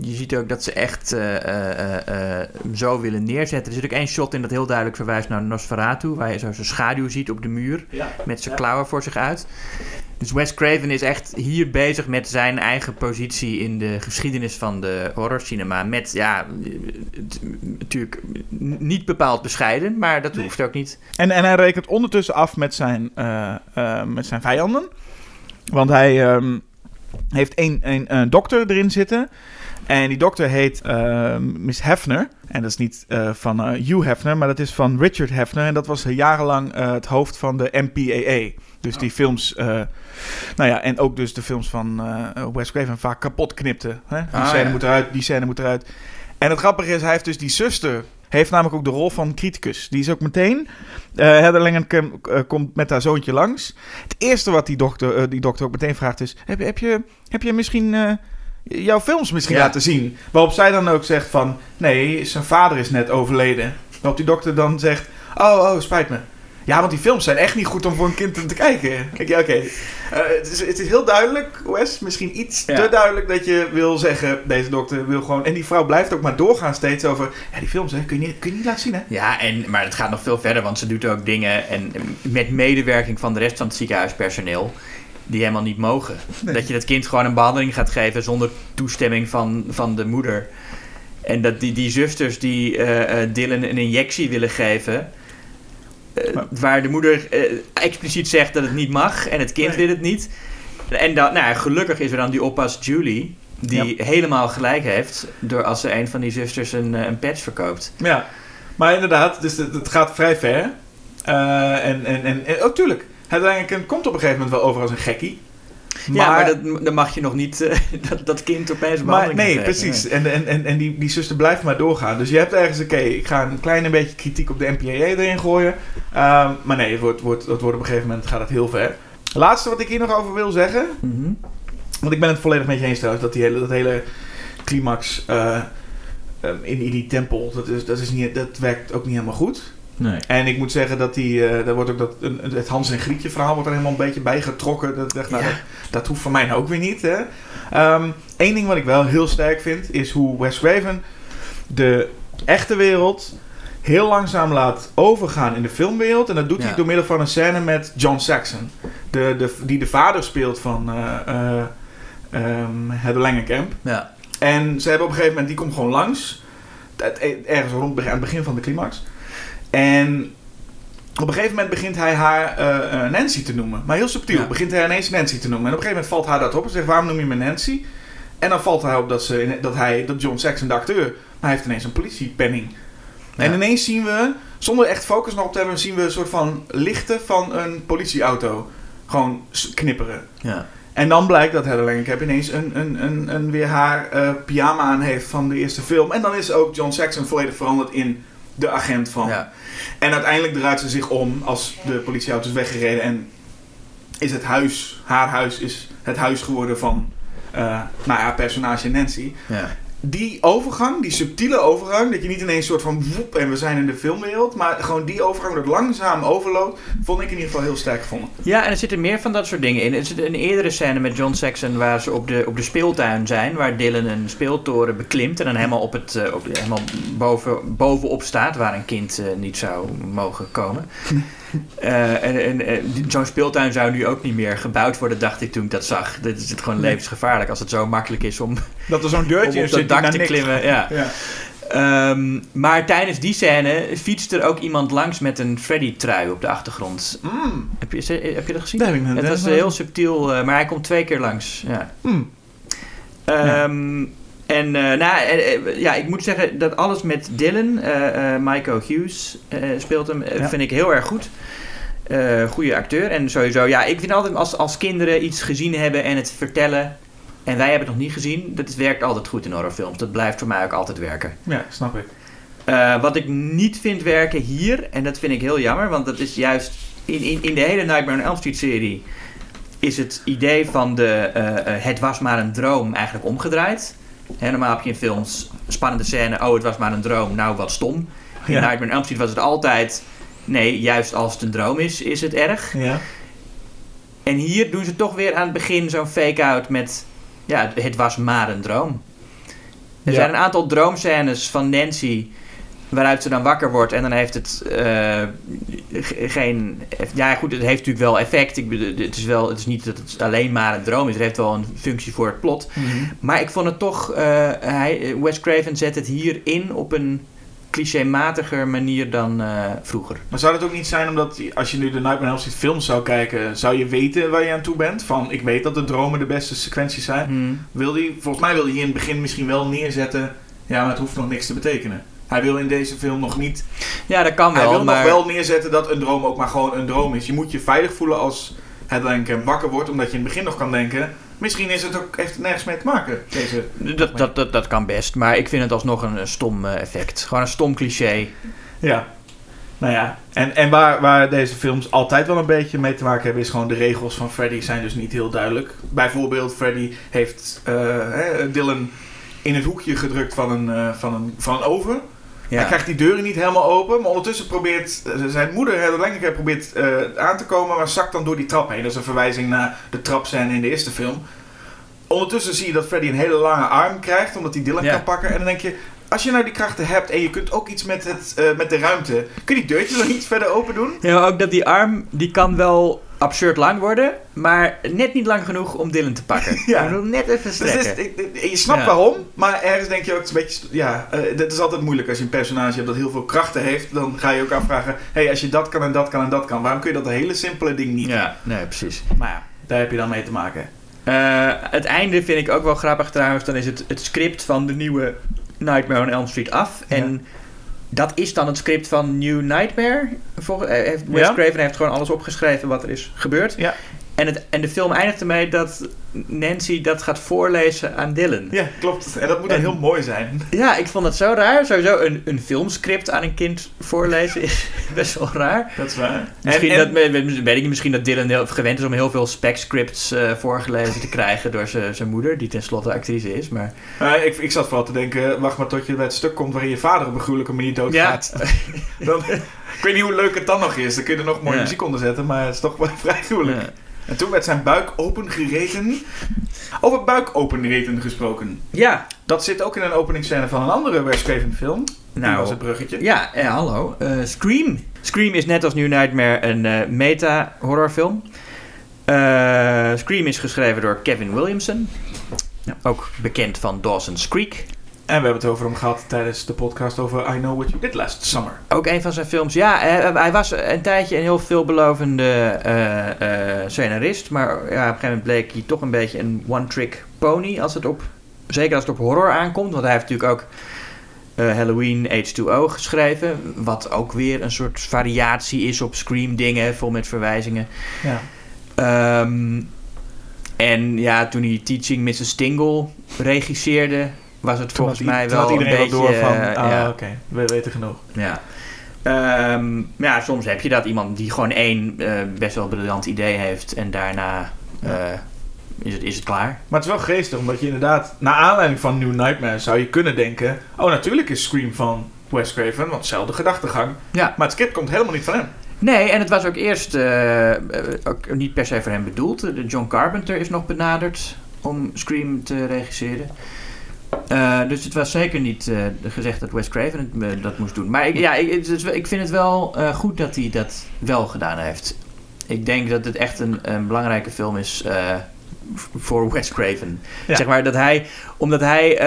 je ziet ook dat ze echt eh, eh, eh, eh, hem zo willen neerzetten. Er zit ook één shot in dat heel duidelijk verwijst naar Nosferatu. Waar je zo zijn schaduw ziet op de muur. Ja. Met zijn Ja. klauwen voor zich uit. Dus Wes Craven is echt hier bezig met zijn eigen positie in de geschiedenis van de horrorcinema. Met, ja, natuurlijk niet bepaald bescheiden, maar dat Nee. hoeft ook niet. En, en hij rekent ondertussen af met zijn, met zijn vijanden. Want hij ehm, heeft een, een, een dokter erin zitten. En die dokter heet eh, Miss Hefner. En dat is niet eh, van eh, Hugh Hefner, maar dat is van Richard Hefner. En dat was jarenlang eh, het hoofd van de MPAA. Dus die films, eh, nou ja, en ook dus de films van Wes Craven vaak kapot knipte. Hè? Die Ah, scène ja. moet eruit, die scène moet eruit. En het grappige is, hij heeft dus die zuster. Heeft namelijk ook de rol van criticus. Die is ook meteen. eh Heather Langenkamp eh, komt met haar zoontje langs. Het eerste wat die dokter, eh, die dokter ook meteen vraagt is: Heb, heb, je, heb je misschien jouw films misschien Ja. laten zien? Waarop zij dan ook zegt: van nee, zijn vader is net overleden. Waarop die dokter dan zegt: Oh, oh, spijt me. Ja, want die films zijn echt niet goed om voor een kind te kijken. Ja, oké. Eh, het, is, het is heel duidelijk, Wes. Misschien iets Ja. te duidelijk dat je wil zeggen... Deze dokter wil gewoon... En die vrouw blijft ook maar doorgaan steeds over... Ja, die films, hè, kun, je niet, kun je niet laten zien, hè? Ja, en, maar het gaat nog veel verder, want ze doet ook dingen en, met medewerking van de rest van het ziekenhuispersoneel die helemaal niet mogen. Dat je dat kind gewoon een behandeling gaat geven zonder toestemming van, van de moeder. En dat die, die zusters die eh, Dylan een injectie willen geven, eh, waar de moeder eh, expliciet zegt dat het niet mag en het kind Nee. wil het niet. En dan, nou, ja, gelukkig is er dan die oppas Julie, die helemaal gelijk heeft door als ze een van die zusters een, eh, een patch verkoopt. Ja. Maar inderdaad, dus het, het gaat vrij ver. En, en, en, en... Oh, tuurlijk. Uiteindelijk komt op een gegeven moment wel over als een gekkie. Ja, maar dat, dan mag je nog niet eh, (laughs) dat, dat kind opeens een Maar behandeling nee, precies. En, en, en, en die, die zuster blijft maar doorgaan. Dus je hebt ergens, oké, ik ga een klein beetje kritiek op de NPA erin gooien. Ehm, maar nee, het wordt, wordt, het wordt op een gegeven moment gaat het heel ver. Laatste wat ik hier nog over wil zeggen. Mhm. Want ik ben het volledig met je eens trouwens. Dat die hele, dat hele climax eh, ehm, in, in die tempel, dat, is, dat, is niet, dat werkt ook niet helemaal goed. Nee. En ik moet zeggen dat die, eh daar wordt ook dat, het Hans en Grietje verhaal wordt er helemaal een beetje bij getrokken. Dat, nou, Ja. dat, dat hoeft voor mij nou ook weer niet. Hè? Ehm, Eén ding wat ik wel heel sterk vind, is hoe Wes Craven de echte wereld heel langzaam laat overgaan in de filmwereld. En dat doet Ja. hij door middel van een scène met John Saxon. De, de, die de vader speelt van eh ehm, Heather Langenkamp. Ja. En ze hebben op een gegeven moment, die komt gewoon langs. Het- Ergens rond aan het begin van de climax. En op een gegeven moment begint hij haar eh, eh, Nancy te noemen. Maar heel subtiel. Ja. Begint hij ineens Nancy te noemen. En op een gegeven moment valt haar dat op. En zegt, waarom noem je me Nancy? En dan valt hij op dat, ze, dat, hij, dat John Saxon, de acteur... Maar hij heeft ineens een politiepenning. En ineens zien we, zonder echt focus nog op te hebben... zien we een soort van lichten van een politieauto. Gewoon knipperen. Ja. En dan blijkt dat Heather Langenkamp ineens een, een, een, een weer haar eh, pyjama aan heeft van de eerste film. En dan is ook John Saxon volledig veranderd in de agent van. Ja. En uiteindelijk draait ze zich om als de politieauto is weggereden. En is het huis, haar huis, is het huis geworden van eh nou ja, personage Nancy. Ja. Die overgang, die subtiele overgang, dat je niet ineens soort van woep en we zijn in de filmwereld. Maar gewoon die overgang dat langzaam overloopt, vond ik in ieder geval heel sterk gevonden. Ja, en er zitten meer van dat soort dingen in. Er zit een eerdere scène met John Saxon waar ze op de, op de speeltuin zijn. Waar Dylan een speeltoren beklimt en dan helemaal, op het, eh, op, helemaal boven, bovenop staat. Waar een kind eh, niet zou mogen komen. (laughs) Eh, en en zo'n speeltuin zou nu ook niet meer gebouwd worden, dacht ik toen ik dat zag. Dit is het gewoon levensgevaarlijk als het zo makkelijk is om, Dat er zo'n deurtje op dat die dak te niks- klimmen. Ja. Ja. Ehm, maar tijdens die scène fietst er ook iemand langs met een Freddy-trui op de achtergrond. Mm, Heb je, heb je dat gezien? daar heb ik net- Het was heel subtiel, eh, maar hij komt twee keer langs. Ja. Mm. Ehm, En eh, nou, eh, eh, ja, ik moet zeggen dat alles met Dylan, Michael Hughes speelt hem, Ja. vind ik heel erg goed. Goede acteur. En sowieso, ja, ik vind altijd als, als kinderen iets gezien hebben en het vertellen, en wij hebben het nog niet gezien, dat werkt altijd goed in horrorfilms. Dat blijft voor mij ook altijd werken. Ja, snap ik. Wat ik niet vind werken hier, en dat vind ik heel jammer, want dat is juist in, in, in de hele Nightmare on Elm Street serie is het idee van de het was maar een droom eigenlijk omgedraaid. Hè, normaal heb je in films spannende scène, oh het was maar een droom, nou wat stom. In Ja. Nightmare on Elm Street was het altijd, nee, juist als het een droom is, is het erg. Ja. En hier doen ze toch weer aan het begin zo'n fake-out met... Ja, het was maar een droom. Er Ja. zijn een aantal droomscènes van Nancy... waaruit ze dan wakker wordt en dan heeft het eh, ge- geen... Ja, goed, het heeft natuurlijk wel effect. Ik bedoel, het is, wel, het is niet dat het alleen maar een droom is. Het heeft wel een functie voor het plot. Maar ik vond het toch... eh, hij, Wes Craven zet het hier in op een clichématiger manier dan eh, vroeger. Maar zou het ook niet zijn omdat als je nu de Nightmare on Elm Street films zou kijken, zou je weten waar je aan toe bent? Van, ik weet dat de dromen de beste sequenties zijn. Hmm. Wil die, volgens mij wil hij hier in het begin misschien wel neerzetten, ja, maar het hoeft nog niks te betekenen. Hij wil in deze film nog niet, Ja, dat kan wel, hij wil maar... nog wel neerzetten dat een droom ook maar gewoon een droom is. Je moet je veilig voelen als het denken wakker wordt, omdat je in het begin nog kan denken, misschien is het ook, heeft het nergens mee te maken, deze... Dat, dat, dat, dat kan best, maar ik vind het alsnog een, eh, stom eh, effect. Gewoon een stom cliché. Ja. Nou ja, en, en waar, waar deze films altijd wel een beetje mee te maken hebben, is gewoon de regels van Freddy zijn dus niet heel duidelijk. Bijvoorbeeld, Freddy heeft eh, Dylan in het hoekje gedrukt van een, van een, van een oven. Hij krijgt die deuren niet helemaal open, maar ondertussen probeert eh, zijn moeder, Heather Langenkamp, probeert eh, aan te komen, maar zakt dan door die trap heen. Dat is een verwijzing naar de trapscène in de eerste film. Ondertussen zie je dat Freddy een hele lange arm krijgt, omdat hij Dylan Ja. kan pakken. En dan denk je, als je nou die krachten hebt en je kunt ook iets met, het, eh, met de ruimte, kun je die deurtjes dan iets verder open doen? Ja, maar ook dat die arm, die kan wel absurd lang worden, maar net niet lang genoeg om Dylan te pakken. (laughs) Ja. Ik bedoel, net even Dus strekken. is- je snapt Ja. waarom, maar ergens denk je ook het een beetje... Ja, eh dat is altijd moeilijk als je een personage hebt dat heel veel krachten heeft. Dan ga je ook afvragen, hé, hey, als je dat kan en dat kan en dat kan, waarom kun je dat hele simpele ding niet? Ja, nee, precies. Maar ja, daar heb je dan mee te maken. Eh, het einde vind ik ook wel grappig trouwens. Dan is het, het script van de nieuwe Nightmare on Elm Street af. En dat is dan het script van New Nightmare. Volgens, eh, heeft, Wes Ja. Craven heeft gewoon alles opgeschreven wat er is gebeurd. Ja. En, het, en de film eindigt ermee dat Nancy dat gaat voorlezen aan Dylan. Ja, klopt. En dat moet dan En- heel mooi zijn. Ja, ik vond het zo raar. Sowieso een, een filmscript aan een kind voorlezen is (laughs) best wel raar. Dat is waar. Misschien en, dat, weet ik niet, misschien dat Dylan heel gewend is om heel veel spec scripts eh, voorgelezen te krijgen door zijn moeder, die tenslotte actrice is. Maar Eh, ik, ik zat vooral te denken, wacht maar tot je bij het stuk komt waarin je vader op een gruwelijke manier doodgaat. (laughs) Dan, ik weet niet hoe leuk het dan nog is. Dan kun je er nog mooie Ja. muziek onder zetten, maar het is toch wel (laughs) vrij gruwelijk. Ja. En toen werd zijn buik opengereten. Over buik opengereten gesproken. ja, Dat zit ook in een openingsscène van een andere Wes Craven film. Die Nou, was het bruggetje. ja eh, hallo. Eh, Scream. Scream is net als New Nightmare een eh, meta-horrorfilm. Eh, Scream is geschreven door Kevin Williamson. Ook bekend van Dawson's Creek. En we hebben het over hem gehad tijdens de podcast over I Know What You Did Last Summer. Ook een van zijn films. Ja, hij, hij was een tijdje een heel veelbelovende eh, eh, scenarist. Maar ja, op een gegeven moment bleek hij toch een beetje een one-trick pony. Als het op, zeker als het op horror aankomt. Want hij heeft natuurlijk ook eh, Halloween H2O geschreven. Wat ook weer een soort variatie is op Scream dingen. Vol met verwijzingen. Ja. Ehm, en ja, toen hij Teaching Mrs. Stingle regisseerde... Was het volgens mij wel had een iedereen beetje... wel door van, ah, ja. oké, we weten genoeg. Ja. Ehm, ja, soms heb je dat. Iemand die gewoon één eh, best wel briljant idee heeft en daarna eh, is, het, is het klaar. Maar het is wel geestig, omdat je inderdaad, naar aanleiding van New Nightmare, zou je kunnen denken: oh, natuurlijk is Scream van Wes Craven, want hetzelfde gedachtegang. Ja. Maar het script komt helemaal niet van hem. Nee, en het was ook eerst eh, ook niet per se voor hem bedoeld. De John Carpenter is nog benaderd om Scream te regisseren. Eh, dus het was zeker niet eh, gezegd dat Wes Craven het, eh, dat moest doen. Maar ik, ja, ik, ik vind het wel goed dat hij dat wel gedaan heeft. Ik denk dat het echt een, een belangrijke film is voor Wes Craven. Ja. Zeg maar dat hij, omdat hij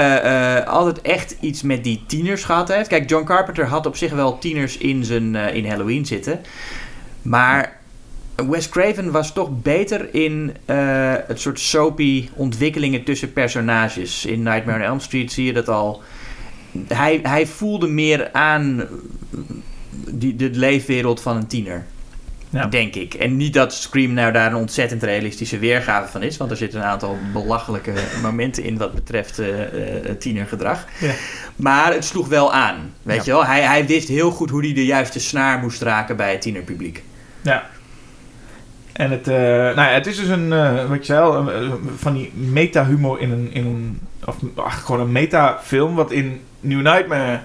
altijd echt iets met die tieners gehad heeft. Kijk, John Carpenter had op zich wel tieners in, zijn, in Halloween zitten. Maar Wes Craven was toch beter in eh, het soort soapy ontwikkelingen tussen personages. In Nightmare on Elm Street zie je dat al. Hij, hij voelde meer aan die, de leefwereld van een tiener. Ja. Denk ik. En niet dat Scream nou daar een ontzettend realistische weergave van is. Want er zitten een aantal belachelijke (laughs) momenten in wat betreft eh, tienergedrag. Ja. Maar het sloeg wel aan. Weet Ja. je wel? Hij, hij wist heel goed hoe hij de juiste snaar moest raken bij het tienerpubliek. Ja. En het, eh, nou ja, het is dus een, eh, wat je zei al, een- van die meta-humor in een, in een, of ach, gewoon een meta-film, wat in New Nightmare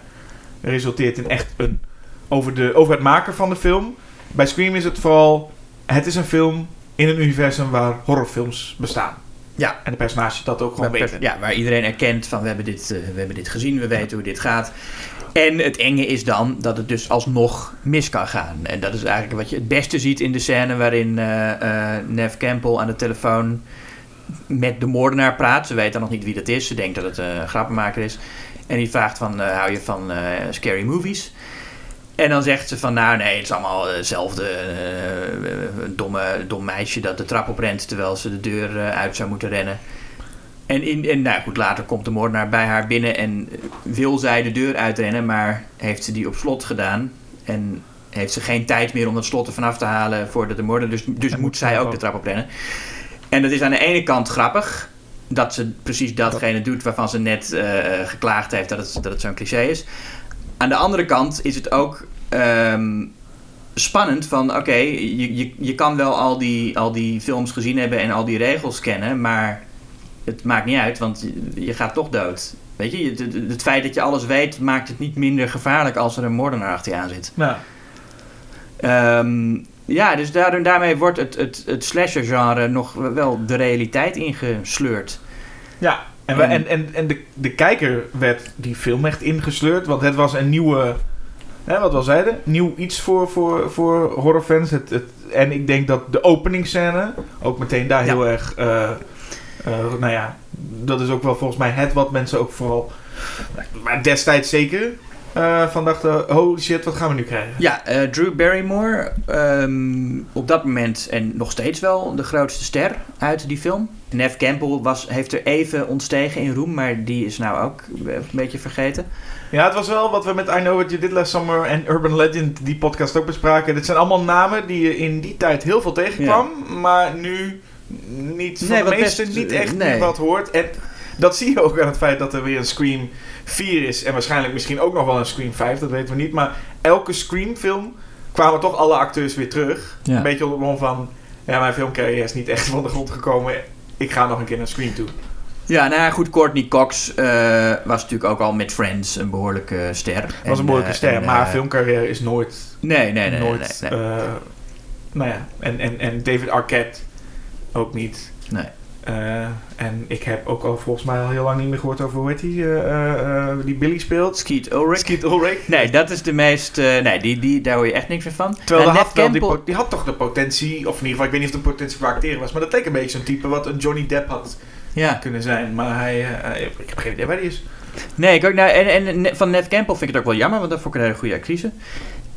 resulteert in echt een, over, de, over het maken van de film. Bij Scream is het vooral, het is een film in een universum waar horrorfilms bestaan. Ja. En de personages dat ook gewoon weten. ja, waar iedereen erkent van we hebben, dit, eh, we hebben dit gezien, we weten hoe dit gaat. En het enge is dan dat het dus alsnog mis kan gaan. En dat is eigenlijk wat je het beste ziet in de scène waarin eh eh Nev Campbell aan de telefoon met de moordenaar praat. Ze weet dan nog niet wie dat is. Ze denkt dat het een grappenmaker is. En die vraagt van, eh, hou je van scary movies? En dan zegt ze van, nou nee, het is allemaal hetzelfde. domme, dom meisje dat de trap oprent terwijl ze de deur uit zou moeten rennen. En, in, en nou goed, later komt de moordenaar bij haar binnen en wil zij de deur uitrennen, maar heeft ze die op slot gedaan. En heeft ze geen tijd meer om dat slot er vanaf te halen voordat de moordenaar... Dus, dus En moet zij ook de trap oprennen. En dat is aan de ene kant grappig, dat ze precies datgene doet waarvan ze net eh, eh, geklaagd heeft dat het, dat het zo'n cliché is. Aan de andere kant is het ook ehm, spannend van... oké, je, je, je kan wel al die, al die films gezien hebben en al die regels kennen... maar het maakt niet uit, want je, gaat toch dood. Weet je, het, het- feit dat je alles weet... maakt het niet minder gevaarlijk als er een moordenaar achter je aan zit. Nou, Ehm, ja, dus daardoor, daarmee wordt het, het, het slasher-genre nog wel de realiteit ingesleurd. Ja, en, we- En- en, en, de, de kijker werd die film echt ingesleurd, want het was een nieuwe, hè, wat we al zeiden, nieuw iets voor, voor, voor horrorfans. Het, het, en ik denk dat de openingsscène ook meteen daar Ja. heel erg, eh, nou ja, dat is ook wel volgens mij het wat mensen ook vooral, maar destijds zeker, eh, van dachten, holy shit, wat gaan we nu krijgen? Ja, eh, Drew Barrymore, ehm, op dat moment en nog steeds wel de grootste ster uit die film. Nev Campbell was, heeft er even ontstegen in roem, maar die is nou ook een beetje vergeten. Ja, het was wel wat we met I Know What You Did Last Summer en Urban Legend, die podcast ook bespraken. Dit zijn allemaal namen die je in die tijd heel veel tegenkwam, maar nu niet van Nee, de wat meeste best- niet echt nee. meer wat hoort. En dat zie je ook aan het feit dat er weer een Scream 4 is en waarschijnlijk misschien ook nog wel een Scream 5, dat weten we niet. Maar elke Scream film kwamen toch alle acteurs weer terug. Ja. Een beetje op de van, ja, mijn filmcarrière is niet echt van de grond gekomen. Ik ga nog een keer naar Scream toe. Ja, nou ja, goed, Courtney Cox eh, was natuurlijk ook al met Friends een behoorlijke ster. Was een En, behoorlijke eh, ster, en, maar eh, filmcarrière is nooit Nee, nee, nee. nooit. nee, nee. eh, nou ja, en, en, en David Arquette ook niet. Nee. Eh, en ik heb ook al volgens mij al heel lang niet meer gehoord over hoe heet die, eh, eh, die Billy speelt. Skeet Ulrich. Skeet Ulrich. Nee, dat is de meest... nee, die, die, daar hoor je echt niks meer van. Terwijl had, die, had toch de potentie, of in ieder geval, ik weet niet of de potentie voor acteren was, maar dat leek een beetje zo'n type wat een Johnny Depp had Ja. kunnen zijn. Maar hij, ik heb geen idee waar hij is. Nee, ik ook, nou, en, en van Neve Campbell vind ik het ook wel jammer, want dat vond ik een hele goede actrice.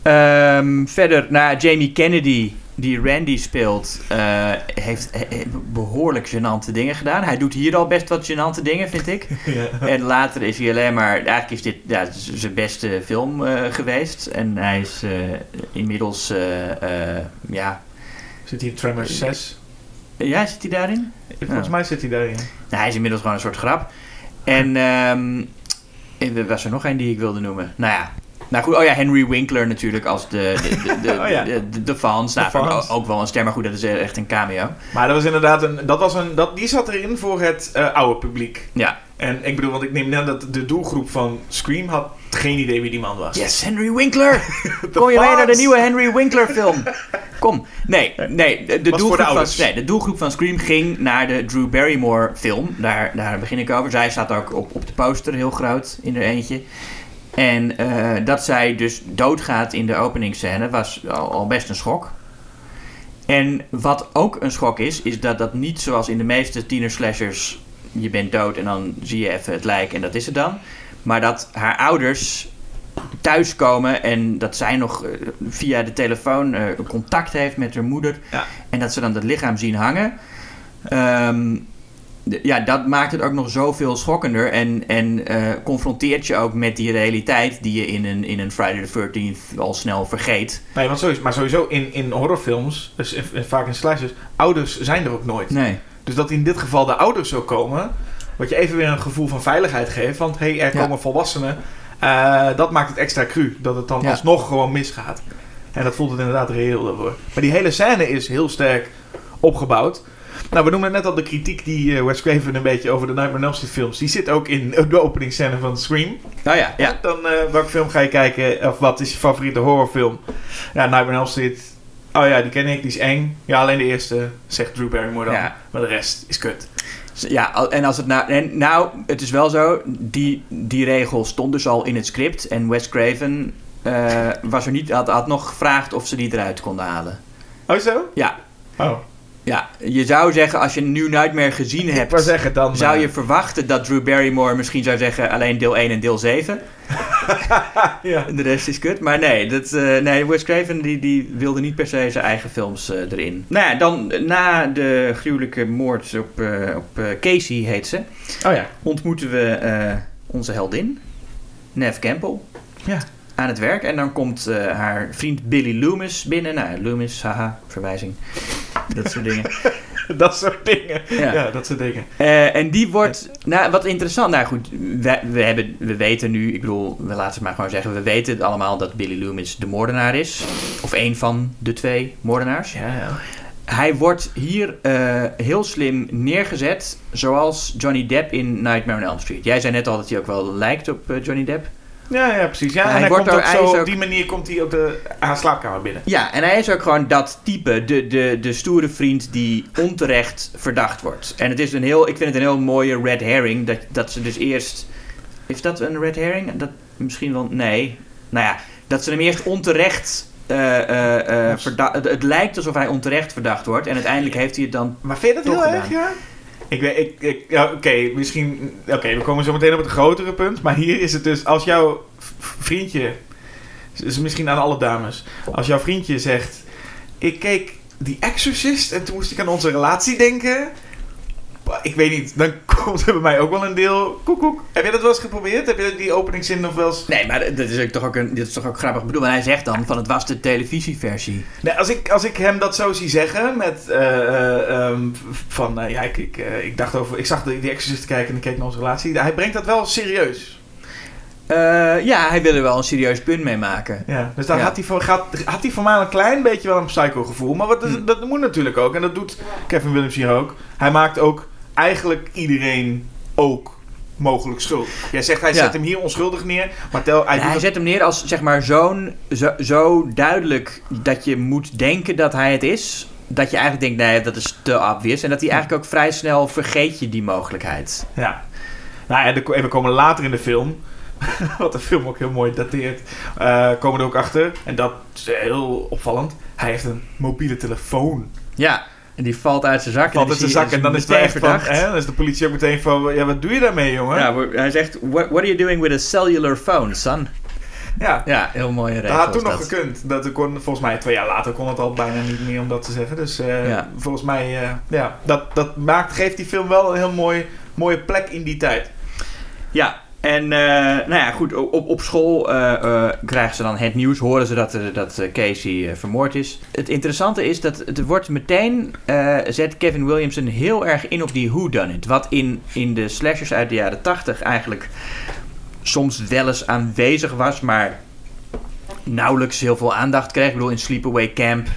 Ehm, verder, nou, Jamie Kennedy, die Randy speelt, eh, heeft eh, eh, behoorlijk gênante dingen gedaan. Hij doet hier al best wat gênante dingen, vind ik. (laughs) ja. En later is hij alleen maar... Eigenlijk is dit ja, zijn beste film geweest. En hij is inmiddels... ja... Zit hier in Tremors 6? Ja, zit hij daarin? Volgens Ja. mij zit hij daarin. Nou, hij is inmiddels gewoon een soort grap. En ehm, er was er nog één die ik wilde noemen. Nou ja. Nou goed, oh ja, Henry Winkler natuurlijk als de, de, de, de, (laughs) Oh ja. de, de, de fans. Nou, De fans. Ook, wel een ster, maar goed, dat is echt een cameo. Maar dat was inderdaad een, dat was een, dat, die zat erin voor het eh, oude publiek. Ja. En ik bedoel, want ik neem aan dat de doelgroep van Scream had geen idee wie die man was. Yes, Henry Winkler! (laughs) Kom je mee naar de nieuwe Henry Winkler film? (laughs) Kom. Nee, nee de, doelgroep van, nee, de doelgroep van Scream ging naar de Drew Barrymore film. Daar, daar begin ik over. Zij staat ook op, op de poster heel groot in er eentje. En eh, dat zij dus doodgaat in de openingsscène was al, al best een schok. En wat ook een schok is, is dat dat niet zoals in de meeste tienerslashers... je bent dood en dan zie je even het lijk en dat is het dan. Maar dat haar ouders thuiskomen en dat zij nog eh, via de telefoon eh, contact heeft met haar moeder. Ja. En dat ze dan dat lichaam zien hangen. De- ja, dat maakt het ook nog zoveel schokkender. En, en eh, confronteert je ook met die realiteit die je in een, in een Friday the 13th al snel vergeet. Nee, want sowieso, maar sowieso in, in horrorfilms, dus in- in- vaak in slashers, ouders zijn er ook nooit. Nee. Dus dat in dit geval de ouders zo komen, wat je even weer een gevoel van veiligheid geeft. Want hé, hey, er Ja. komen volwassenen. eh, dat maakt het extra cru. Dat het dan Ja. alsnog gewoon misgaat. En dat voelt het inderdaad reëel daarvoor. Maar die hele scène is heel sterk opgebouwd. Nou, we noemden net al de kritiek die eh, Wes Craven een beetje over de Nightmare on Elm Street films. Die zit ook in (laughs) de openingsscène van Scream. Nou ja, ja. Dan, eh, welke film ga je kijken? Of wat is je favoriete horrorfilm? Ja, Nightmare on Elm Street. Oh ja, die ken ik, die is eng. Ja, alleen de eerste, zegt Drew Barrymore dan. Ja. Maar de rest is kut. Ja, en als het nou... En nou, het is wel zo, die, die regel stond dus al in het script. En Wes Craven eh, was er niet, had, had nog gevraagd of ze die eruit konden halen. Oh zo? Ja, Oh. Ja, je zou zeggen, als je nu Nightmare gezien hebt... zeggen dan... Zou eh, je verwachten dat Drew Barrymore misschien zou zeggen alleen deel 1 en deel 7? (laughs) ja. En de rest is kut. Maar nee, dat, eh, nee Wes Craven die, die wilde niet per se zijn eigen films eh, erin. Nou ja, dan na de gruwelijke moord op, op Casey, heet ze, Oh ja. ontmoeten we onze heldin, Nev Campbell, Ja. aan het werk. En dan komt haar vriend Billy Loomis binnen. Nou, Loomis, haha, verwijzing. Dat soort dingen. (laughs) Dat soort dingen. Ja. Ja, dat soort dingen. Eh, en die wordt, nou wat interessant, nou goed, we, we, hebben, we weten nu, ik bedoel, we laten het maar gewoon zeggen, we weten het allemaal dat Billy Loomis de moordenaar is. Of een van de twee moordenaars. Ja, ja. Hij wordt hier eh, heel slim neergezet, zoals Johnny Depp in Nightmare on Elm Street. Jij zei net al dat hij ook wel lijkt op eh, Johnny Depp. Ja, ja, precies. Ja, Hij en hij wordt komt ook hij zo, is op ook- die manier komt hij ook de, haar slaapkamer binnen. Ja, en hij is ook gewoon dat type, de, de, de stoere vriend die onterecht verdacht wordt. En het is een heel, ik vind het een heel mooie red herring, dat, dat ze dus eerst... Is dat een red herring? Dat, misschien wel, nee. Nou ja, dat ze hem eerst onterecht... eh, eh, eh, verda- het, het lijkt alsof hij onterecht verdacht wordt. En uiteindelijk heeft hij het dan... Maar vind je dat heel gedaan. erg, ja? Ik ik, ik, ja, oké, misschien, oké, we komen zo meteen op het grotere punt, maar hier is het dus, als jouw vriendje, dus misschien aan alle dames, als jouw vriendje zegt, ik keek The Exorcist en toen moest ik aan onze relatie denken, ik weet niet, dan (laughs) komt er bij mij ook wel een deel koekoek. Heb je dat wel eens geprobeerd? Heb je die openingszin nog wel eens... Nee, maar dat is ook toch ook, een, dit is toch ook grappig. Ik bedoel, hij zegt dan van het was de televisieversie. Nee, als ik, als ik hem dat zo zie zeggen, met eh, eh, ehm, van, eh, ja, ik, ik, ik dacht over, ik zag de, die Exorcist kijken en ik keek naar onze relatie. Hij brengt dat wel serieus. Ja, hij wil er wel een serieus punt mee maken. Ja, dus Ja. had, hij voor, gaat, had hij voor mij een klein beetje wel een psycho gevoel. Maar wat, Hm. dat moet natuurlijk ook. En dat doet Kevin Williams hier ook. Hij maakt ook eigenlijk iedereen ook mogelijk schuldig. Jij zegt hij Ja. zet hem hier onschuldig neer. Maar tel, hij, hij zet hem neer als zeg maar zo'n zo, zo duidelijk dat je moet denken dat hij het is. Dat je eigenlijk denkt, nee, dat is te obvious. En dat hij eigenlijk ook vrij snel vergeet je die mogelijkheid. Ja. Nou ja, en we komen later in de film, (laughs) wat de film ook heel mooi dateert, eh, komen er ook achter. En dat is heel opvallend. Hij heeft een mobiele telefoon. Ja, en die valt uit zijn zak. Valt uit zijn zak en dan is het meteen echt van, hè, dan is de politie ook meteen van, ja, wat doe je daarmee, jongen? Ja, hij zegt, what, what are you doing with a cellular phone, son? Ja. Ja, heel mooie regel. Dat had toen nog dat. gekund. Dat kon, volgens mij twee jaar later kon het al bijna niet meer om dat te zeggen. Dus eh, Ja. volgens mij, eh, ja, dat, dat maakt, geeft die film wel een heel mooi, mooie plek in die tijd. Ja, en eh, nou ja, goed, op, op school eh, eh, krijgen ze dan het nieuws, horen ze dat, dat Casey vermoord is. Het interessante is dat het wordt meteen, zet Kevin Williamson heel erg in op die whodunit. Wat in, in de slashers uit de jaren 80 eigenlijk soms wel eens aanwezig was, maar nauwelijks heel veel aandacht kreeg. Ik bedoel, in Sleepaway Camp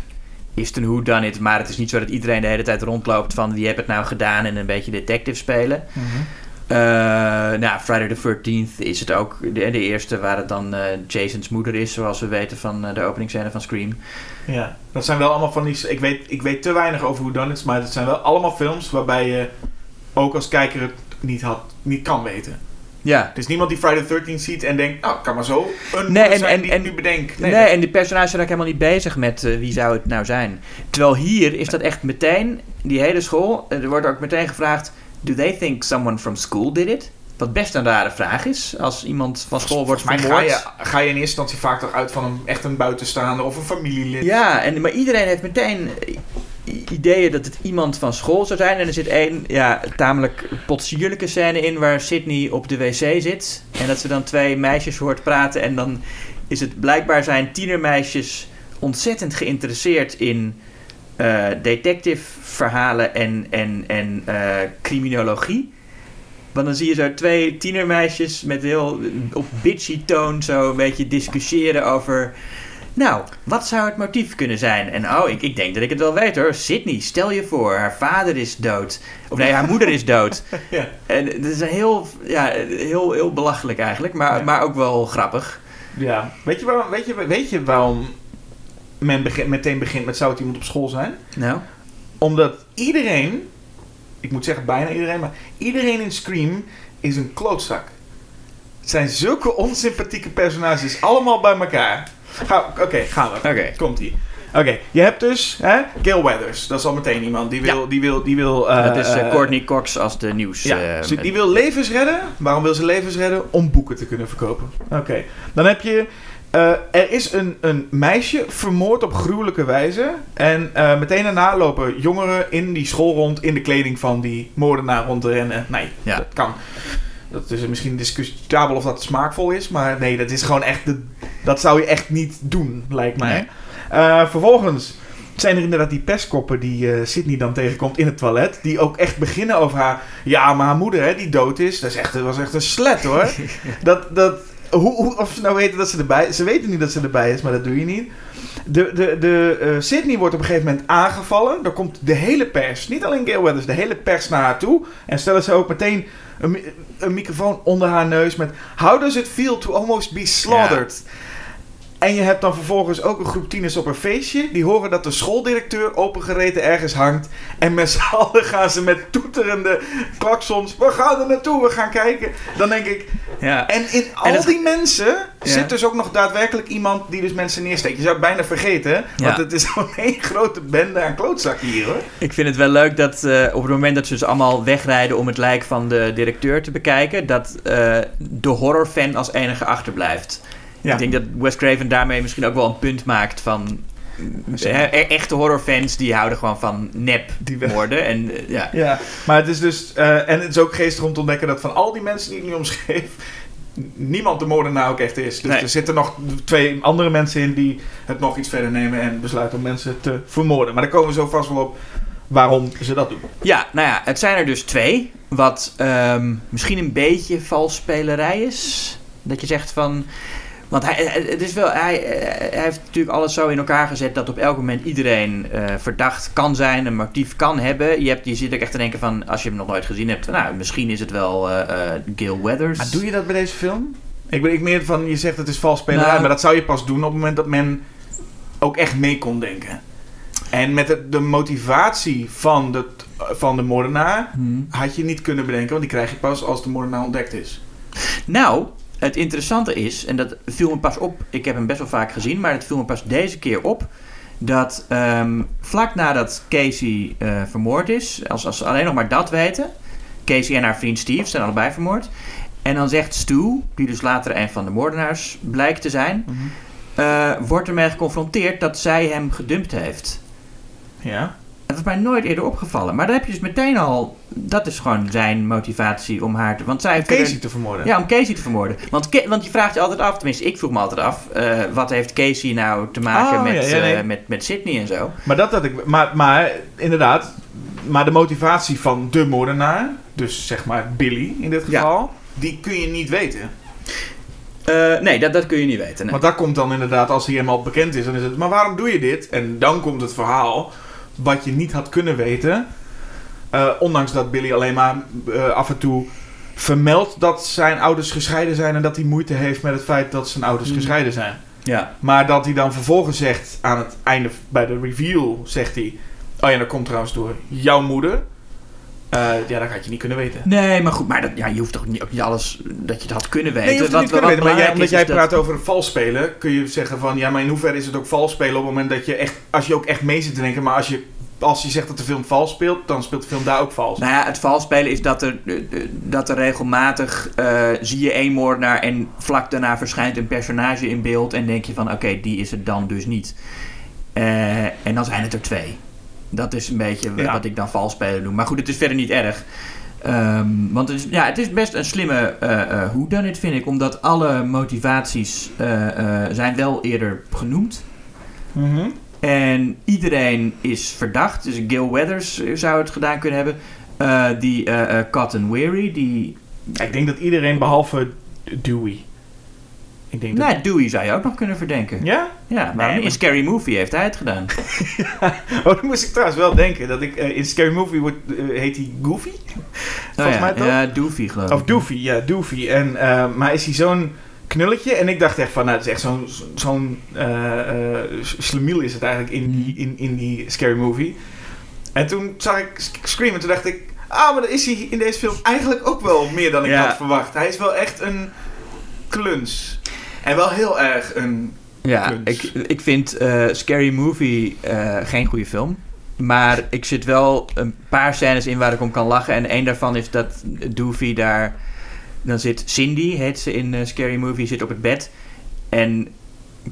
is het een whodunit, maar het is niet zo dat iedereen de hele tijd rondloopt van wie heb het nou gedaan en een beetje detective spelen. Eh, nou, Friday the 13th is het ook de, de eerste waar het dan eh, Jason's moeder is, zoals we weten van eh, de openingsscène van Scream. Ja, dat zijn wel allemaal van die... Ik weet, ik weet te weinig over hoe dan is, maar het zijn wel allemaal films waarbij je ook als kijker het niet, had, niet kan weten. Ja. Er is niemand die Friday the 13th ziet en denkt, nou, kan maar zo een Nee, en- en- die en- nu bedenk. Nee, dat- en die personages zijn ook helemaal niet bezig met wie zou het nou zijn. Terwijl hier is dat echt meteen, die hele school, er wordt ook meteen gevraagd, do they think someone from school did it? Wat best een rare vraag is, als iemand van school wordt ga vermoord. je, ga je in eerste instantie vaak toch uit van een, echt een buitenstaander of een familielid. Ja, en, maar iedereen heeft meteen... ideeën dat het iemand van school zou zijn. En er zit één ja, tamelijk potsierlijke scène in waar Sydney op de wc zit. En dat ze dan twee meisjes hoort praten. En dan is het blijkbaar zijn tienermeisjes ontzettend geïnteresseerd in eh, detective verhalen en, en, en eh, criminologie. Want dan zie je zo twee tienermeisjes met heel op bitchy toon zo een beetje discussiëren over. Nou, wat zou het motief kunnen zijn? En oh, ik, ik denk dat ik het wel weet hoor. Sydney, stel je voor, haar vader is dood. Of nee, haar moeder is dood. (laughs) Ja. En het is een heel, ja, heel, heel belachelijk eigenlijk, maar, Ja. maar ook wel grappig. Ja. Weet je, waarom, weet, je, weet je waarom men begint, meteen begint met zou het iemand op school zijn? Nou, Omdat iedereen, ik moet zeggen bijna iedereen, maar iedereen in Scream is een klootzak. Het zijn zulke onsympathieke personages, allemaal bij elkaar. Ga- Oké, gaan we. Oké. Komt-ie. Oké, je hebt dus hè, Gail Weathers. Dat is al meteen iemand die wil... Die wil, die wil eh, dat is eh, eh, Courtney Cox als de nieuws. Ja, die wil levens redden. Waarom wil ze levens redden? Om boeken te kunnen verkopen. Oké. Dan heb je... eh, er is een, een meisje vermoord op gruwelijke wijze. En eh, meteen daarna lopen jongeren in die school rond... in de kleding van die moordenaar rond te rennen. Nee, Ja. dat kan. Dat is misschien discutabel of dat smaakvol is. Maar nee, dat is gewoon echt... De, dat zou je echt niet doen, lijkt mij. Nee. Eh, vervolgens zijn er inderdaad die pestkoppen die eh, Sydney dan tegenkomt in het toilet. Die ook echt beginnen over haar... Ja, maar haar moeder hè, die dood is. Dat, is echt, dat was echt een slet hoor. (laughs) dat, dat, hoe, hoe, of ze nou weten dat ze erbij Ze weten niet dat ze erbij is, maar dat doe je niet. De, de, de, eh, Sydney wordt op een gegeven moment aangevallen. Dan komt de hele pers, niet alleen Gail de hele pers naar haar toe. En stellen ze ook meteen een, een microfoon onder haar neus met... How does it feel to almost be slaughtered? En je hebt dan vervolgens ook een groep tieners op een feestje. Die horen dat de schooldirecteur opengereten ergens hangt. En met z'n allen gaan ze met toeterende klaksons. We gaan er naartoe, we gaan kijken. Dan denk ik. ja. En in al dat- die mensen Ja. zit dus ook nog daadwerkelijk iemand die dus mensen neersteekt. Je zou het bijna vergeten. hè? Want Ja. het is (laughs) gewoon één grote bende aan klootzakken hier hoor. Ik vind het wel leuk dat eh, op het moment dat ze dus allemaal wegrijden om het lijk van de directeur te bekijken, dat eh, de horrorfan als enige achterblijft. Ja. Ik denk dat Wes Craven daarmee misschien ook wel een punt maakt van. e- echte horrorfans die houden gewoon van nep worden. En eh, ja. Ja, maar het is dus. eh, en het is ook geestig om te ontdekken dat van al die mensen die ik nu omschreef. niemand de moordenaar ook echt is. Dus Nee. er zitten nog twee andere mensen in die het nog iets verder nemen en besluiten om mensen te vermoorden. Maar daar komen we zo vast wel op waarom ze dat doen. ja, nou ja, het zijn er dus twee. Wat ehm, misschien een beetje valsspelerij is. Dat je zegt van. Want hij, het is wel, hij, hij heeft natuurlijk alles zo in elkaar gezet dat op elk moment iedereen eh, verdacht kan zijn, een motief kan hebben. Je, hebt, je zit ook echt te denken van, als je hem nog nooit gezien hebt, nou, misschien is het wel eh, eh, Gil Weathers. Maar doe je dat bij deze film? Ik ben ik meer van, je zegt het is vals spelerij, Nou- maar dat zou je pas doen op het moment dat men ook echt mee kon denken. En met de, de motivatie van de, van de moordenaar Hmm. had je niet kunnen bedenken, want die krijg je pas als de moordenaar ontdekt is. Nou, het interessante is, en dat viel me pas op, ik heb hem best wel vaak gezien, maar het viel me pas deze keer op, dat ehm, vlak nadat Casey eh, vermoord is, als, als ze alleen nog maar dat weten, Casey en haar vriend Steve zijn allebei vermoord, en dan zegt Stu, die dus later een van de moordenaars blijkt te zijn, eh, wordt ermee geconfronteerd dat zij hem gedumpt heeft. Ja. Dat is mij nooit eerder opgevallen. Maar dan heb je dus meteen al... Dat is gewoon zijn motivatie om haar te... Want zij heeft Casey te vermoorden. ja, om Casey te vermoorden. Want, want je vraagt je altijd af, tenminste ik vroeg me altijd af... eh, wat heeft Casey nou te maken Oh, met, ja, ja, nee. eh, met, met Sydney en zo? Maar dat had ik. Maar, maar inderdaad, maar de motivatie van de moordenaar, dus zeg maar Billy in dit Ja. geval, die kun je niet weten. Eh, nee, dat, dat kun je niet weten. nee. Want dat komt dan inderdaad, als hij helemaal bekend is, dan is het, maar waarom doe je dit? En dan komt het verhaal wat je niet had kunnen weten. Eh, ondanks dat Billy alleen maar eh, af en toe vermeldt dat zijn ouders gescheiden zijn en dat hij moeite heeft met het feit dat zijn ouders Hmm. gescheiden zijn. Ja. Maar dat hij dan vervolgens zegt, aan het einde bij de reveal, zegt hij... Oh ja, dat komt trouwens door jouw moeder. Eh, ja, dat had je niet kunnen weten. Nee, maar goed, maar dat, ja, je hoeft toch niet, ook niet alles dat je het had kunnen weten. Nee, je hoeft het Wat- niet kunnen wat weten. Maar jij, omdat jij dat- praat over vals spelen, kun je zeggen van... Ja, maar in hoeverre is het ook vals spelen op het moment dat je echt... Als je ook echt mee zit te denken, maar als je, als je zegt dat de film vals speelt... dan speelt de film daar ook vals. Nou ja, het valspelen is dat er, dat er regelmatig eh, zie je één moordenaar en vlak daarna verschijnt een personage in beeld en denk je van oké, die is het dan dus niet. Eh, en dan zijn het er twee. Dat is een beetje Ja. wat ik dan vals spelen noem. Maar goed, het is verder niet erg. Ehm, want het is, ja, het is best een slimme eh eh hoe dan het vind ik. Omdat alle motivaties eh, zijn wel eerder genoemd. Mhm. En iedereen is verdacht. Dus Gil Weathers zou het gedaan kunnen hebben. Die Cotton Weary, die... Ik denk dat iedereen behalve Dewey. Ik denk dat... Nou, Dewey zou je ook nog kunnen verdenken. Ja? Ja, maar Nee, in Scary Movie heeft hij het gedaan. (laughs) Oh, dan moest ik trouwens wel denken. Dat ik, eh, in Scary Movie wordt, eh, heet hij Goofy? Volgens Oh ja, mij toch? Ja, Doofy geloof ik. Of Doofy, ja, Doofy. En, eh, maar is hij zo'n knulletje? En ik dacht echt van, nou, het is echt zo'n zo'n slemiel is het eigenlijk in die, in, in die Scary Movie. En toen zag ik Sc- Scream en toen dacht ik... Ah, maar dan is hij in deze film eigenlijk ook wel meer dan ik Ja. had verwacht. Hij is wel echt een kluns. En wel heel erg een... Ja, Kunst. ik, ik vind eh, Scary Movie eh, geen goede film. Maar ik zit wel een paar scènes in waar ik om kan lachen. En één daarvan is dat Doofy daar... Dan zit Cindy, heet ze in eh, Scary Movie, zit op het bed. En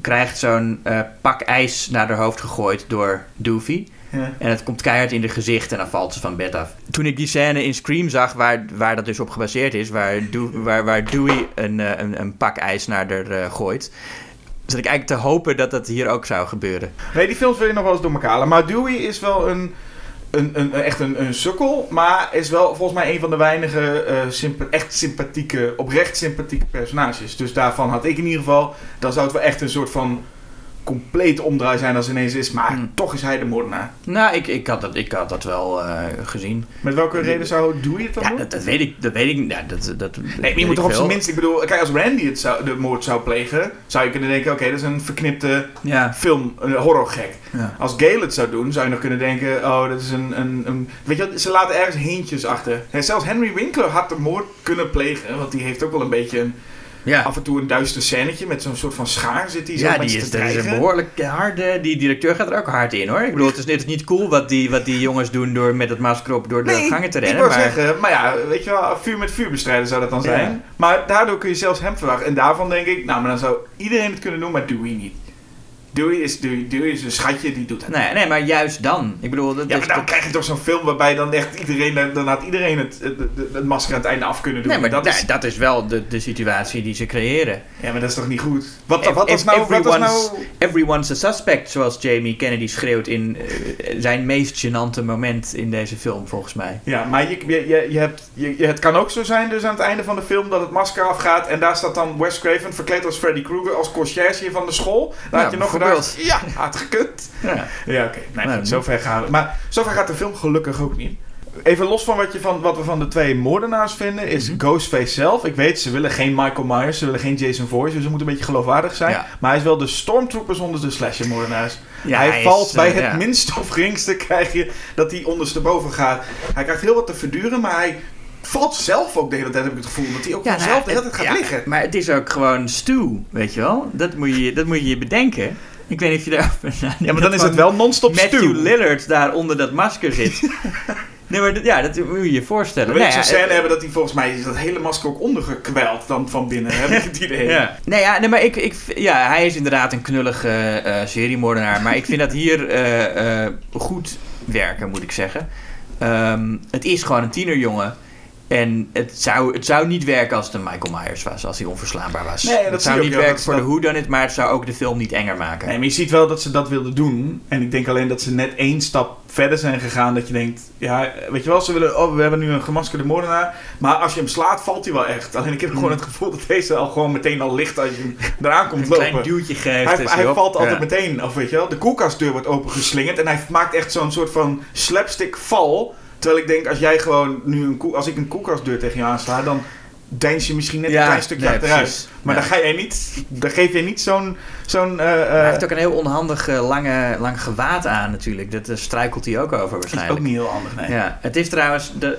krijgt zo'n pak ijs naar haar hoofd gegooid door Doofy. Ja. En het komt keihard in de gezicht en dan valt ze van bed af. Toen ik die scène in Scream zag, waar, waar dat dus op gebaseerd is, waar, Do- waar, waar Dewey een, eh, een, een pak ijs naar haar eh, gooit, zat ik eigenlijk te hopen dat dat hier ook zou gebeuren. Nee, die films wil je nog wel eens door elkaar halen. Maar Dewey is wel een, een, een, echt een, een sukkel. Maar is wel volgens mij een van de weinige eh, sympa- echt sympathieke, oprecht sympathieke personages. Dus daarvan had ik in ieder geval... Dan zou het wel echt een soort van compleet omdraai zijn als ineens is. Maar Hmm. toch is hij de moordenaar. Nou, ik, ik, had, dat, ik had dat wel eh, gezien. Met welke reden zou Dewey het dan Ja, dat, dat weet ik. Dat weet ik. Ja, dat, dat, Nee, je moet toch op zijn minst... Ik bedoel, kijk, als Randy het zou, de moord zou plegen... zou je kunnen denken, oké, dat is een verknipte Ja, film, een horrorgek. ja. Als Gale het zou doen, zou je nog kunnen denken: oh, dat is een. een, een weet je, wat, ze laten ergens hintjes achter. Zelfs Henry Winkler had de moord kunnen plegen, want die heeft ook wel een beetje een, ja. af en toe een duister scènetje met zo'n soort van schaar zit hij zo Ja, die is, te dat is een dreigen. behoorlijk harde. Die directeur gaat er ook hard in hoor. Ik bedoel, het is, het is niet cool wat die, wat die jongens doen door met het masker op door de Nee, gangen te ik rennen. wou Maar zeggen, maar ja, weet je wel, vuur met vuur bestrijden zou dat dan Ja. zijn. Maar daardoor kun je zelfs hem verwachten. En daarvan denk ik, nou, maar dan zou iedereen het kunnen doen, maar Dewey niet. Dewey is, Dewey, Dewey is een schatje, die doet het. nee, nee, maar juist dan. Ik bedoel, dat, Ja, maar dan krijg je toch zo'n film waarbij dan echt iedereen, dan had iedereen het, het, het, het masker aan het einde af kunnen doen. Nee, maar dat is, dat is wel de, de situatie die ze creëren. ja, maar dat is toch niet goed? Wat, Ev- wat was nou... Wat was everyone's- nou Everyone's a suspect, zoals Jamie Kennedy schreeuwt in eh, zijn meest gênante moment in deze film, volgens mij. ja, maar je, je, je, je hebt, je, je- het kan ook zo zijn dus aan het einde van de film dat het masker afgaat en daar staat dan Wes Craven verkleed als Freddy Krueger als conciërge van de school. Dan Ja, had je nog gedacht, (laughs) ja, had gekund. Ja. Ja, oké. Nee, Nou, goed, zover gaan we. Maar zover gaat de film gelukkig ook niet. Even los van wat, je van wat we van de twee moordenaars vinden, is Mhm. Ghostface zelf. Ik weet, ze willen geen Michael Myers, ze willen geen Jason Voorhees, dus ze moeten een beetje geloofwaardig zijn. Ja. Maar hij is wel de stormtrooper zonder de slasher-moordenaars. Ja, hij, valt eh, bij het ja. minste of geringste, (laughs) krijg je dat hij ondersteboven gaat. Hij krijgt heel wat te verduren, maar hij valt zelf ook de hele tijd, heb ik het gevoel. Dat hij ook Ja, nou, zelf de hele tijd gaat ja, liggen. Maar het is ook gewoon Stu, weet je wel? Dat moet je dat moet je je bedenken. Ik weet niet of je daarover (laughs) Ja, maar dan is het wel non-stop Matthew. Lillard daar onder dat masker zit. (laughs) nee, maar dat- ja, dat moet je je voorstellen. Wil ik Nee, zo'n ja, scène eh, hebben dat hij volgens mij is dat hele masker ook ondergekweld dan van binnen. Heb ik het idee. (laughs) Ja. Nee, ja, nee, maar ik, ik, ja, hij is inderdaad een knullige eh seriemoordenaar. Maar ik vind dat hier eh, eh, goed werken, moet ik zeggen. Ehm, het is gewoon een tienerjongen. En het zou, het zou niet werken als het een Michael Myers was, als hij onverslaanbaar was. Nee, dat het zou niet werken voor dat- de whodunit, maar het zou ook de film niet enger maken. Nee, maar je ziet wel dat ze dat wilden doen. En ik denk alleen dat ze net één stap verder zijn gegaan. Dat je denkt, ja, weet je wel, ze willen, oh, we hebben nu een gemaskerde moordenaar. Maar als je hem slaat, valt hij wel echt. Alleen ik heb gewoon het gevoel dat deze al gewoon meteen al ligt als je hem eraan komt (laughs) een klein lopen. duwtje geeft. Hij, hij valt altijd Ja. meteen, of weet je wel, de koelkastdeur wordt opengeslingerd. En hij maakt echt zo'n soort van slapstick val. Terwijl ik denk, als jij gewoon nu een als ik een koelkastdeur tegen je aansla, dan deins je misschien net Ja, een klein stukje nee, achteruit. precies. Maar Ja. dan ga je niet, dan geef je niet zo'n, zo'n, eh, eh, Hij heeft ook een heel onhandig eh, lange, lang gewaad aan natuurlijk. Dat struikelt hij ook over dat is waarschijnlijk. ook niet heel handig, nee. Ja, het is trouwens, de,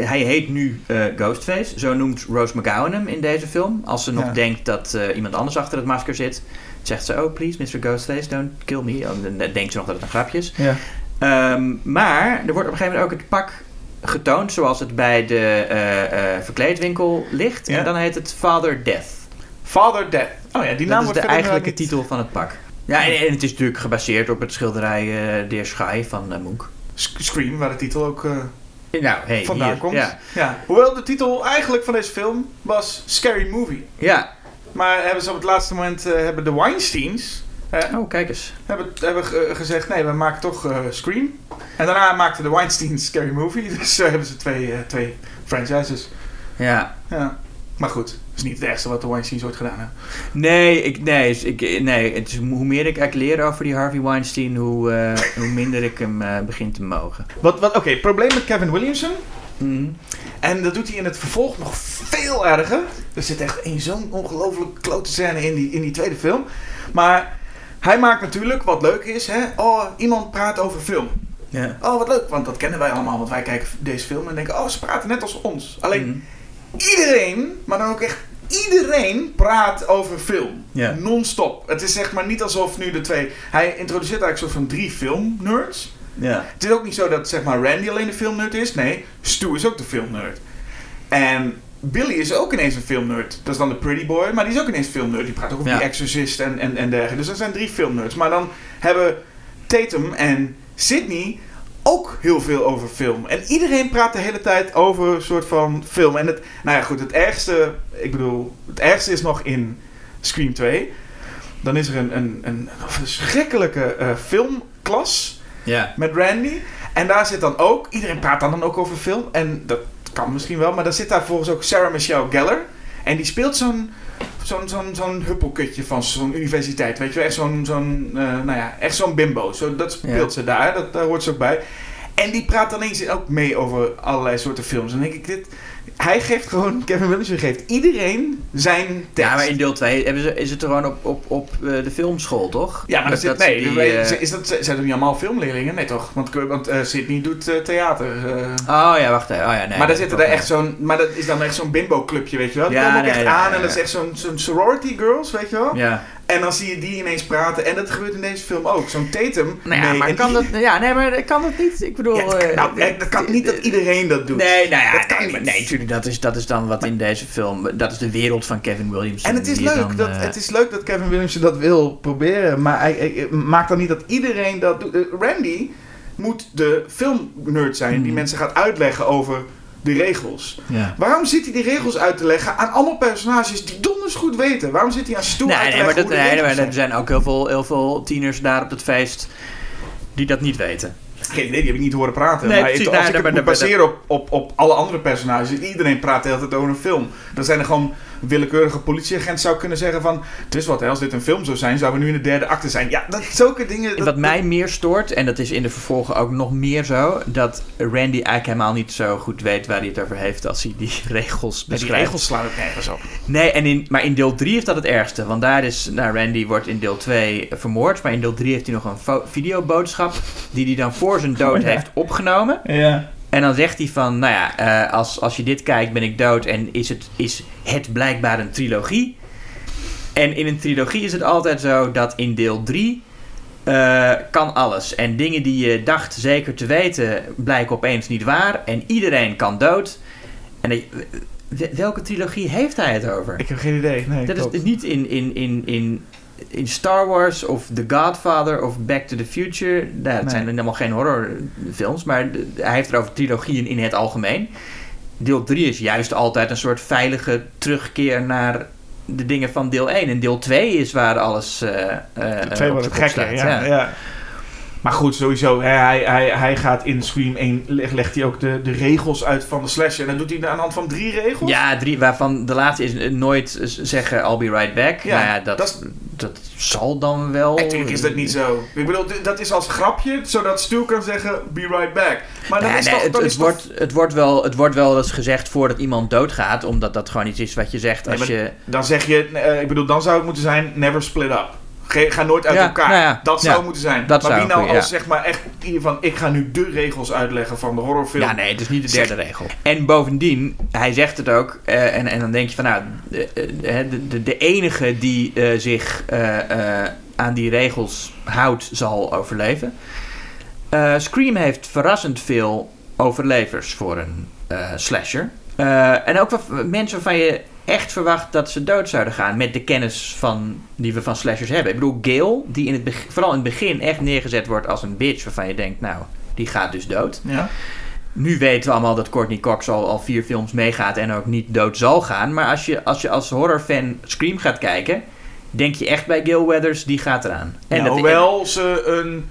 hij- heet nu Ghostface. Zo noemt Rose McGowan hem in deze film. Als ze nog Ja. denkt dat iemand anders achter het masker zit, zegt ze: Oh, please, Mr. Ghostface, don't kill me. En dan denkt ze nog dat het een grapje is. Ja. Ehm, maar er wordt op een gegeven moment ook het pak getoond zoals het bij de eh, eh, verkleedwinkel ligt. Ja. En dan heet het Father Death. Father Death. Oh ja, die naam dat is de eigenlijke titel van het pak. Ja, en, en het is natuurlijk gebaseerd op het schilderij eh Der Schai van Munch. Sc- Scream, waar de titel ook Nou, hey, vandaan hier, komt. Ja. Ja. Hoewel de titel eigenlijk van deze film was Scary Movie. ja. Maar hebben ze op het laatste moment, hebben de Weinsteins eh, Oh, kijk eens. hebben, hebben ge- gezegd, nee, we maken toch eh, Scream. En daarna maakten de Weinsteins Scary Movie. (laughs) Dus eh, hebben ze twee, twee franchises. Ja. Ja. Maar goed, het is niet het ergste wat de Weinsteins ooit gedaan hebben. Nee, ik, nee, is- ik, nee het is, hoe meer ik eigenlijk leer over die Harvey Weinstein, hoe, hoe minder ik hem begin te mogen. Wat, wat, Oké, probleem met Kevin Williamson. Mhm. En dat doet hij in het vervolg nog veel erger. Er zit echt een zo'n ongelooflijk klote scène in die, in die tweede film. Maar hij maakt natuurlijk, wat leuk is, hè, oh, iemand praat over film. Ja. Oh, wat leuk, want dat kennen wij allemaal, want wij kijken deze film en denken, oh, ze praten net als ons. Alleen Mhm. iedereen, maar dan ook echt iedereen praat over film. Non-stop. Het is zeg maar niet alsof nu de twee... Hij introduceert eigenlijk soort van drie filmnerds. Ja. Het is ook niet zo dat zeg maar Randy alleen de filmnerd is. Nee, Stu is ook de filmnerd. En Billy is ook ineens een filmnerd. Dat is dan de Pretty Boy, maar die is ook ineens filmnerd. Die praat ook over Ja. die Exorcist en, en, en dergelijke. Dus dat zijn drie filmnerds. Maar dan hebben Tatum en Sydney ook heel veel over film. En iedereen praat de hele tijd over een soort van film. En het, nou ja, goed, het ergste, ik bedoel, het ergste is nog in Scream 2. Dan is er een, een, een verschrikkelijke eh, filmklas Ja. met Randy. En daar zit dan ook, iedereen praat dan, dan ook over film. En dat kan misschien wel, maar dan zit daar volgens ook Sarah Michelle Gellar. En die speelt zo'n zo'n zo'n zo'n huppelkutje van zo'n universiteit. Weet je wel, echt zo'n, zo'n eh, nou ja, echt zo'n bimbo. Zo, dat speelt ze daar, dat, daar hoort ze ook bij. En die praat dan eens ook mee over allerlei soorten films. En dan denk ik, dit, hij geeft gewoon, Kevin Williamson geeft iedereen zijn tekst. Ja, maar in deel 2 hebben ze, is het er gewoon op, op, op eh, de filmschool, toch? Ja, maar dat dat zit, nee, die, eh, is dat, zijn dat niet allemaal filmleerlingen? Nee toch? Want, want eh, Sydney doet theater. Oh ja, wacht even. Oh, ja, nee, maar daar zitten er echt zo'n, maar dat is dan echt zo'n bimbo clubje, weet je wel? Die Ja, komen ook nee, echt aan en dat is echt zo'n, zo'n sorority girls, weet je wel? Ja. En dan zie je die ineens praten en dat gebeurt in deze film ook. Zo'n Tatum. Nou ja, nee, maar kan dat... Ja, nee, maar kan dat niet? Ik bedoel... Ja, het- eh, nou, eh, dat kan niet dat iedereen dat doet. Nee, nou ja, Dat kan nee, niet. nee, tuurlijk, dat is, dat is dan wat in deze film... Dat is de wereld van Kevin Williamson. En het is, leuk dan, dat, eh, het is leuk dat Kevin Williamson dat wil proberen, maar hij, hij- maakt dan niet dat iedereen dat doet. Randy moet de filmnerd zijn die Hmm. mensen gaat uitleggen over de regels. Ja. Waarom zit hij die regels uit te leggen aan allemaal personages die donders goed weten? Waarom zit hij aan Stoel Nee, uit te nee, maar, leggen dat, hoe de nee, maar er zijn? ook heel veel, heel veel tieners daar op het feest die dat niet weten. Geen idee, die heb ik niet horen praten. Nee, maar precies, ik, als nou, ik het maar- moet maar- baseren op, op, op alle andere personages, iedereen praat de hele tijd over een film. Dan zijn er gewoon willekeurige politieagent zou kunnen zeggen van, het is wat, hè, als dit een film zou zijn, zouden we nu in de derde acte zijn. Ja, dat, zulke dingen... Dat, Wat mij meer stoort, en dat is in de vervolgen ook nog meer zo, dat Randy eigenlijk helemaal niet zo goed weet waar hij het over heeft als hij die (laughs) regels die beschrijft. regels slaan ook nergens op. Nee, en in, maar in deel 3 heeft dat het ergste. Want daar is, nou, Randy wordt in deel 2 vermoord. Maar in deel 3 heeft hij nog een videoboodschap. die hij dan voor zijn dood Oh, ja. heeft opgenomen. Ja. En dan zegt hij van, nou ja, eh, als, als je dit kijkt ben ik dood. En is het, is het blijkbaar een trilogie. En in een trilogie is het altijd zo dat in deel 3 eh, kan alles. En dingen die je dacht zeker te weten blijken opeens niet waar. En iedereen kan dood. En welke trilogie heeft hij het over? Ik heb geen idee. Nee, Dat klopt. is niet in, in, in, in, in Star Wars of The Godfather of Back to the Future. Nou, het Nee. zijn helemaal geen horrorfilms, maar de- hij heeft het over trilogieën in het algemeen. Deel 3 is juist altijd een soort veilige terugkeer naar de dingen van deel 1. En deel 2 is waar alles eh eh, eh, twee op ja, ja. Maar goed, sowieso. Hij, hij, hij, hij gaat in Scream 1, leg- legt hij ook de, de regels uit van de slasher. En dat doet hij aan de hand van drie regels. Ja, drie, waarvan de laatste is eh, nooit zeggen I'll be right back. Ja, nou ja, dat, dat zal dan wel. Natuurlijk is dat niet zo. Ik bedoel, dat is als grapje, zodat Stu kan zeggen, be right back. Maar dat Nee, is nee, toch... het, dat het is wordt, het, wordt wel, het wordt wel eens gezegd voordat iemand doodgaat, omdat dat gewoon iets is wat je zegt als je. Dan zeg je, eh, ik bedoel, dan zou het moeten zijn, never split up. Ga nooit uit Ja, elkaar. nou ja, dat zou ja, moeten zijn. maar wie nou als zeg maar echt hiervan, ik ga nu de regels uitleggen van de horrorfilm. Ja, nee, het is niet de Zeg- derde regel. En bovendien, hij zegt het ook, eh, en, en dan denk je van nou, de, de, de, de enige die eh, zich eh, eh, aan die regels houdt, zal overleven. Eh, Scream heeft verrassend veel overlevers voor een eh, slasher. Eh, en ook mensen waarvan je echt verwacht dat ze dood zouden gaan. Met de kennis van, die we van slashers hebben. Ik bedoel, Gail, die in het vooral in het begin echt neergezet wordt als een bitch. Waarvan je denkt, nou, die gaat dus dood. Ja. Nu weten we allemaal dat Courtney Cox al, al vier films meegaat en ook niet dood zal gaan. Maar als je als, je als horrorfan Scream gaat kijken, denk je echt bij Gail Weathers, die gaat eraan. En dat- hoewel ze een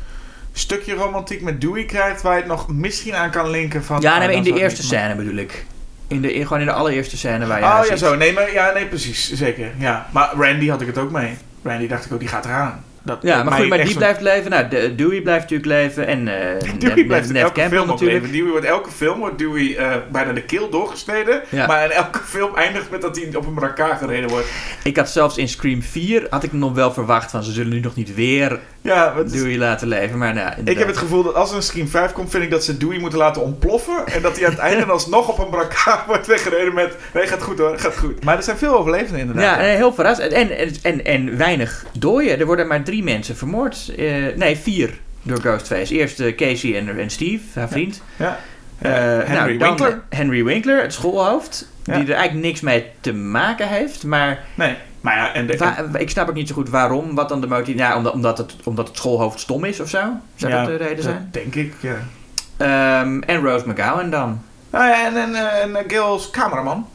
stukje romantiek met Dewey krijgt... waar je het nog misschien aan kan linken van... Ja, ah, nee, in de eerste scène bedoel ik. In de, in, gewoon in de allereerste scène waar je Oh ja, zo. Nee, maar, ja, nee, precies. Zeker. Ja. Maar Randy had ik het ook mee. Randy dacht ik ook, die gaat eraan. Dat, Ja, maar goed, maar die blijft leven. Nou, de, Dewey blijft natuurlijk leven. En eh (laughs) Dewey blijft Neve elke Campbell film natuurlijk. leven. Dewey wordt elke film wordt Dewey eh, bijna de keel doorgesneden. Ja. Maar in elke film eindigt met dat hij op een brancard gereden wordt. Ik had zelfs in Scream 4 had ik nog wel verwacht van ze zullen nu nog niet weer Ja, is- Dewey laten leven. Maar nou, ik heb het gevoel dat als er een Scream 5 komt, vind ik dat ze Dewey moeten laten ontploffen. En dat hij aan het einde alsnog op een brancard (laughs) wordt weggereden met... Nee, gaat goed hoor, gaat goed. Maar er zijn veel overlevenden inderdaad. Ja, heel verrast. En, en, en, en weinig dooien. Er worden maar drie mensen vermoord. Eh, nee, vier door Ghostface. Eerst eh, Casey en, en Steve, haar vriend. Ja. Eh, Henry nou, dan Winkler. Henry Winkler, het schoolhoofd. Ja. Die er eigenlijk niks mee te maken heeft. Maar Nee, maar ja, en de, ik snap ook niet zo goed waarom. Wat dan de motief... Ja, omdat, omdat, het, omdat het schoolhoofd stom is of zo. Zou ja, dat de reden zijn? Denk ik, ja. Ehm, en Rose McGowan dan. Nou ja, en, en, en Gil's cameraman.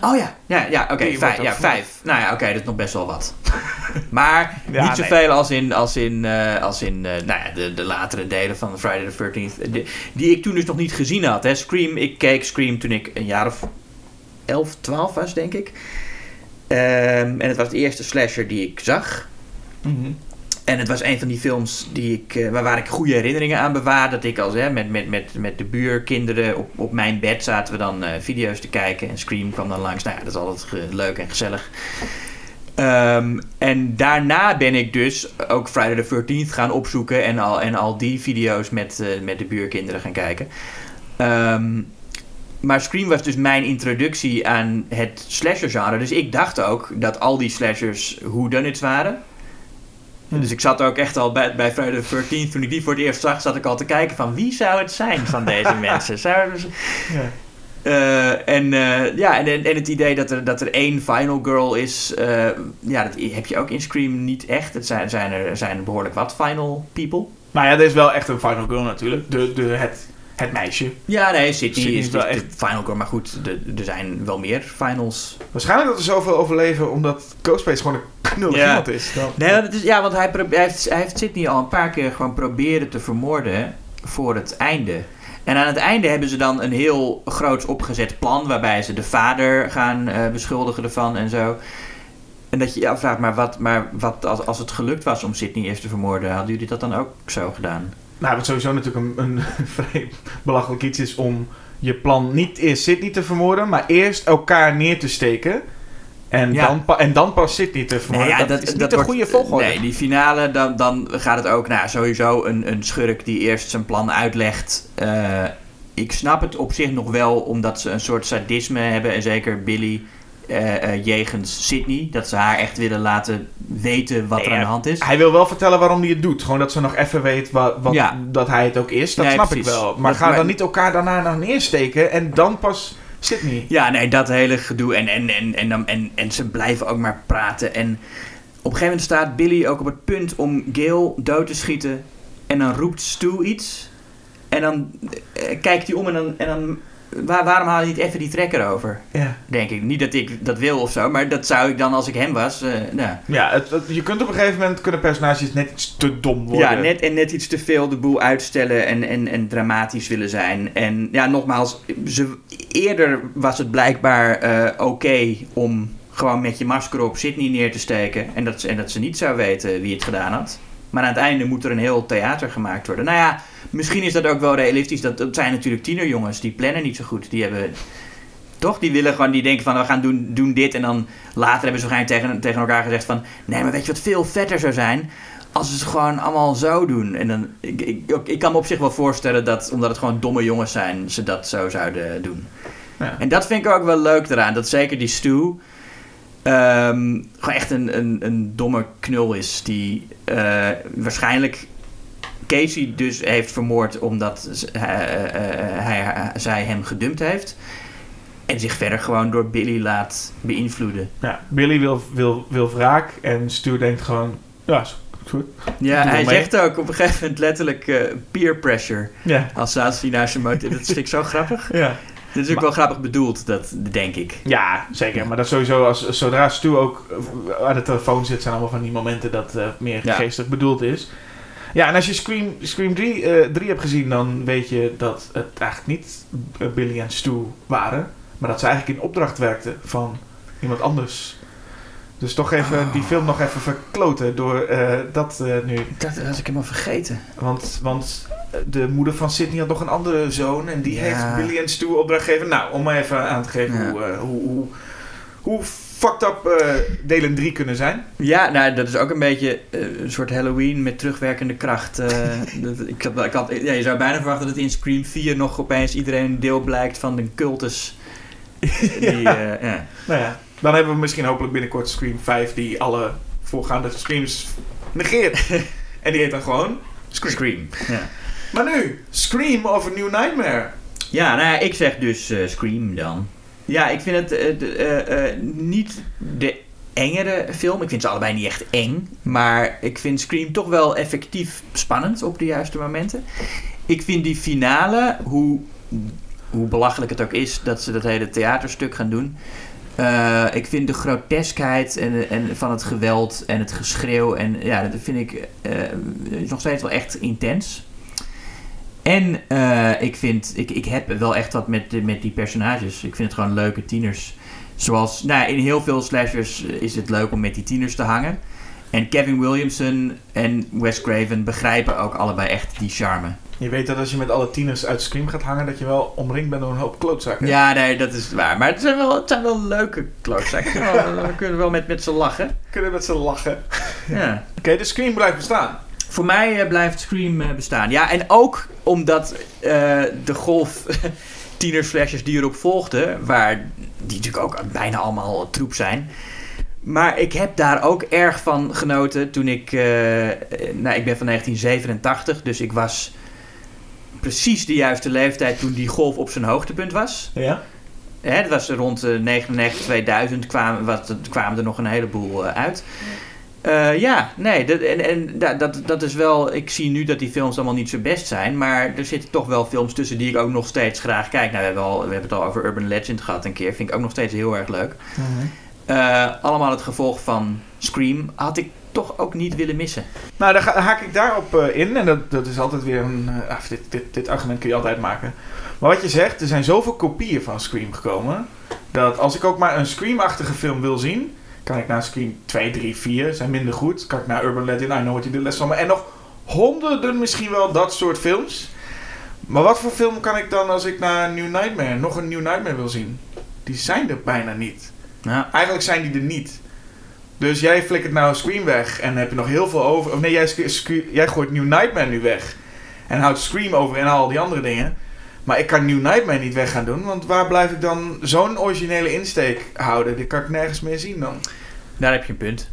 Oh ja, ja, ja oké, vijf. Ja, vijf. Nou ja, oké, dat is nog best wel wat. (laughs) maar Ja, niet nee. zoveel als in, als in, eh, als in eh, nou ja, de, de latere delen van Friday the 13th. Die, die ik toen dus nog niet gezien had. Hè. Scream, ik keek Scream toen ik een jaar of 11, 12 was, denk ik. Ehm, en het was de eerste slasher die ik zag. En het was een van die films die ik, eh, waar, waar ik goede herinneringen aan bewaar. Dat ik als hè, met, met, met, met de buurkinderen op, op mijn bed zaten we dan eh, video's te kijken. En Scream kwam dan langs. Nou ja, dat is altijd leuk en gezellig. Ehm, en daarna ben ik dus ook Friday the 13th gaan opzoeken. En al, en al die video's met, eh, met de buurkinderen gaan kijken. Ehm, maar Scream was dus mijn introductie aan het slasher genre. Dus ik dacht ook dat al die slashers whodunits waren. Dus ik zat ook echt al bij, bij Friday the 13th. Toen ik die voor het eerst zag, zat ik al te kijken van wie zou het zijn van deze (laughs) mensen. Zouden ze- Ja. Eh, en, eh, ja, en, en het idee dat er, dat er één final girl is, eh, ja, dat heb je ook in Scream niet echt. Het zijn, zijn er zijn er behoorlijk wat final people. Maar ja, er is wel echt een final girl natuurlijk. De, de, het, het meisje. Ja, nee, Sydney, Sydney is, wel echt- final girl. Maar goed, er zijn wel meer finals. Waarschijnlijk dat er zoveel overleven omdat Ghostface gewoon een knullig Ja. iemand is. Dan. Nee, is, ja, want hij, hij, heeft, hij heeft Sydney al een paar keer gewoon proberen te vermoorden voor het einde. En aan het einde hebben ze dan een heel groots opgezet plan waarbij ze de vader gaan eh, beschuldigen ervan en zo. En dat je je afvraagt, maar wat, maar wat als, als het gelukt was om Sydney eerst te vermoorden, hadden jullie dat dan ook zo gedaan? Nou, wat sowieso natuurlijk een, een (laughs) vrij belachelijk iets is om je plan niet eerst Sydney te vermoorden, maar eerst elkaar neer te steken. En, Ja. dan, pa- en dan pas Sydney te vermoorden. Nee, ja, dat, is niet een wordt- goede volgorde. Nee, die finale, dan, dan gaat het ook, nou sowieso een, een schurk die eerst zijn plan uitlegt. Eh, ik snap het op zich nog wel, omdat ze een soort sadisme hebben. En zeker Billy eh eh, jegens Sydney. Dat ze haar echt willen laten weten wat Nee, er aan de hand is. Hij wil wel vertellen waarom hij het doet. Gewoon dat ze nog even weet wat, wat, Ja. dat hij het ook is. Dat Nee, snap precies. ik wel. Maar Dat- ga maar- dan niet elkaar daarna nog neersteken en dan pas Sydney. Ja, nee, dat hele gedoe. En, en, en, en, dan- en, en ze blijven ook maar praten. En op een gegeven moment staat Billy ook op het punt om Gail dood te schieten. En dan roept Stu iets. En dan eh, kijkt hij om en dan... En dan waar, waarom haal je niet even die trekker over? Ja, Denk ik. Niet dat ik dat wil of zo, maar dat zou ik dan als ik hem was. eh, nou. ja het, het- je kunt op een gegeven moment kunnen personages net iets te dom worden. Ja, net, en net iets te veel de boel uitstellen en, en, en dramatisch willen zijn. En ja, nogmaals, ze, eerder was het blijkbaar eh, oké om gewoon met je masker op Sydney neer te steken. En dat, ze- en dat ze niet zou weten wie het gedaan had. Maar aan het einde moet er een heel theater gemaakt worden. Nou ja, misschien is dat ook wel realistisch. Dat, dat zijn natuurlijk tienerjongens, die plannen niet zo goed. Die hebben... Toch? Die willen gewoon, die denken van we gaan doen, doen dit. En dan later hebben ze waarschijnlijk tegen, tegen elkaar gezegd van... Nee, maar weet je wat veel vetter zou zijn? Als ze het gewoon allemaal zo doen. En dan, ik, ik, ik kan me op zich wel voorstellen dat, omdat het gewoon domme jongens zijn, ze dat zo zouden doen. Ja. En dat vind ik ook wel leuk eraan. Dat zeker die Stu ehm, gewoon echt een, een, een domme knul is. Die eh, waarschijnlijk Casey dus heeft vermoord omdat hij, eh, eh, hij, zij hem gedumpt heeft. En zich verder gewoon door Billy laat beïnvloeden. Ja, Billy wil, wil, wil wraak en Stu denkt gewoon, ja, is goed. Ja, hij mee. zegt ook op een gegeven moment letterlijk eh, peer pressure. Ja, Als hij naar zijn motor. Dat vind ik zo grappig. ja. Dit is ook wel grappig bedoeld, dat denk ik. Ja, zeker. Maar dat sowieso, als, zodra Stu ook eh, aan de telefoon zit, zijn allemaal van die momenten dat eh, meer Ja. geestig bedoeld is. Ja, en als je Scream, Scream 3, eh 3 hebt gezien, dan weet je dat het eigenlijk niet eh, Billy en Stu waren. Maar dat ze eigenlijk in opdracht werkten van iemand anders. Dus toch even Oh. die film nog even verkloten door eh, dat eh, nu. Dat was ik helemaal vergeten. Want, want de moeder van Sydney had nog een andere zoon. En die Ja. heeft Billy en Stu opdracht gegeven. Nou, om maar even aan te geven Ja. hoe, hoe, hoe, hoe fucked up eh, delen 3 kunnen zijn. Ja, nou, dat is ook een beetje eh, een soort Halloween met terugwerkende kracht. eh, (laughs) dat, ik had, ik had, ja, je zou bijna verwachten dat in Scream 4 nog opeens iedereen deel blijkt van de cultus. (laughs) Die, Ja. ja. Nou ja, dan hebben we misschien hopelijk binnenkort Scream 5 die alle voorgaande Screams negeert. (laughs) en die heet dan gewoon Scream. Scream. Ja. Maar nu, Scream of a New Nightmare. Ja, nou ja, ik zeg dus Scream dan. Ja, ik vind het eh, eh, eh, niet de engere film. Ik vind ze allebei niet echt eng. Maar ik vind Scream toch wel effectief spannend op de juiste momenten. Ik vind die finale, hoe, hoe belachelijk het ook is dat ze dat hele theaterstuk gaan doen. ik vind de groteskheid en, en van het geweld en het geschreeuw. En ja, dat vind ik nog steeds wel echt intens. En eh, ik vind, ik, ik heb wel echt wat met, met die personages. Ik vind het gewoon leuke tieners. Zoals, nou, ja, in heel veel slashers eh, is het leuk om met die tieners te hangen. En Kevin Williamson en Wes Craven begrijpen ook allebei echt die charme. Je weet dat als je met alle tieners uit Scream gaat hangen, dat je wel omringd bent door een hoop klootzakken. Ja, nee, dat is waar. Maar het zijn wel, het zijn wel leuke klootzakken. (laughs) We kunnen wel met, met ze lachen. Kunnen met z'n lachen. Ja. Oké, de Scream blijft bestaan. Voor mij eh, blijft Scream eh, bestaan. Ja, en ook omdat eh, de golf (laughs) tienersflashes die erop volgden, waar die natuurlijk ook bijna allemaal troep zijn. Maar ik heb daar ook erg van genoten toen ik. nou, ik ben van 1987, dus ik was precies de juiste leeftijd toen die golf op zijn hoogtepunt was. Ja? Hè, dat was rond eh, 99, 2000 kwamen, wat, kwamen er nog een heleboel uit. Eh, ja, nee, dat, en, en da- dat, dat is wel... Ik zie nu dat die films allemaal niet zo best zijn, maar er zitten toch wel films tussen die ik ook nog steeds graag kijk. Nou, we hebben, al, we hebben het al over Urban Legend gehad een keer. Vind ik ook nog steeds heel erg leuk. Eh, allemaal het gevolg van Scream had ik toch ook niet willen missen. Nou, dan ga- haak ik daarop eh, in. En dat, dat is altijd weer een... ah, dit, dit, dit argument kun je altijd maken. Maar wat je zegt, er zijn zoveel kopieën van Scream gekomen... dat als ik ook maar een Scream-achtige film wil zien... kan ik naar Scream 2, 3, 4, zijn minder goed. Kan ik naar Urban Legend, I Know What You Did Last Summer... en nog honderden misschien wel dat soort films. Maar wat voor film kan ik dan als ik naar New Nightmare... nog een New Nightmare wil zien? Die zijn er bijna niet. Ja. Eigenlijk zijn die er niet. Dus jij flikkert nou Scream weg en heb je nog heel veel over. Of nee, jij, jij gooit New Nightmare nu weg. En houdt Scream over en al die andere dingen. Maar ik kan New Nightmare niet weg gaan doen. Want waar blijf ik dan zo'n originele insteek houden? Die kan ik nergens meer zien dan. Daar heb je een punt.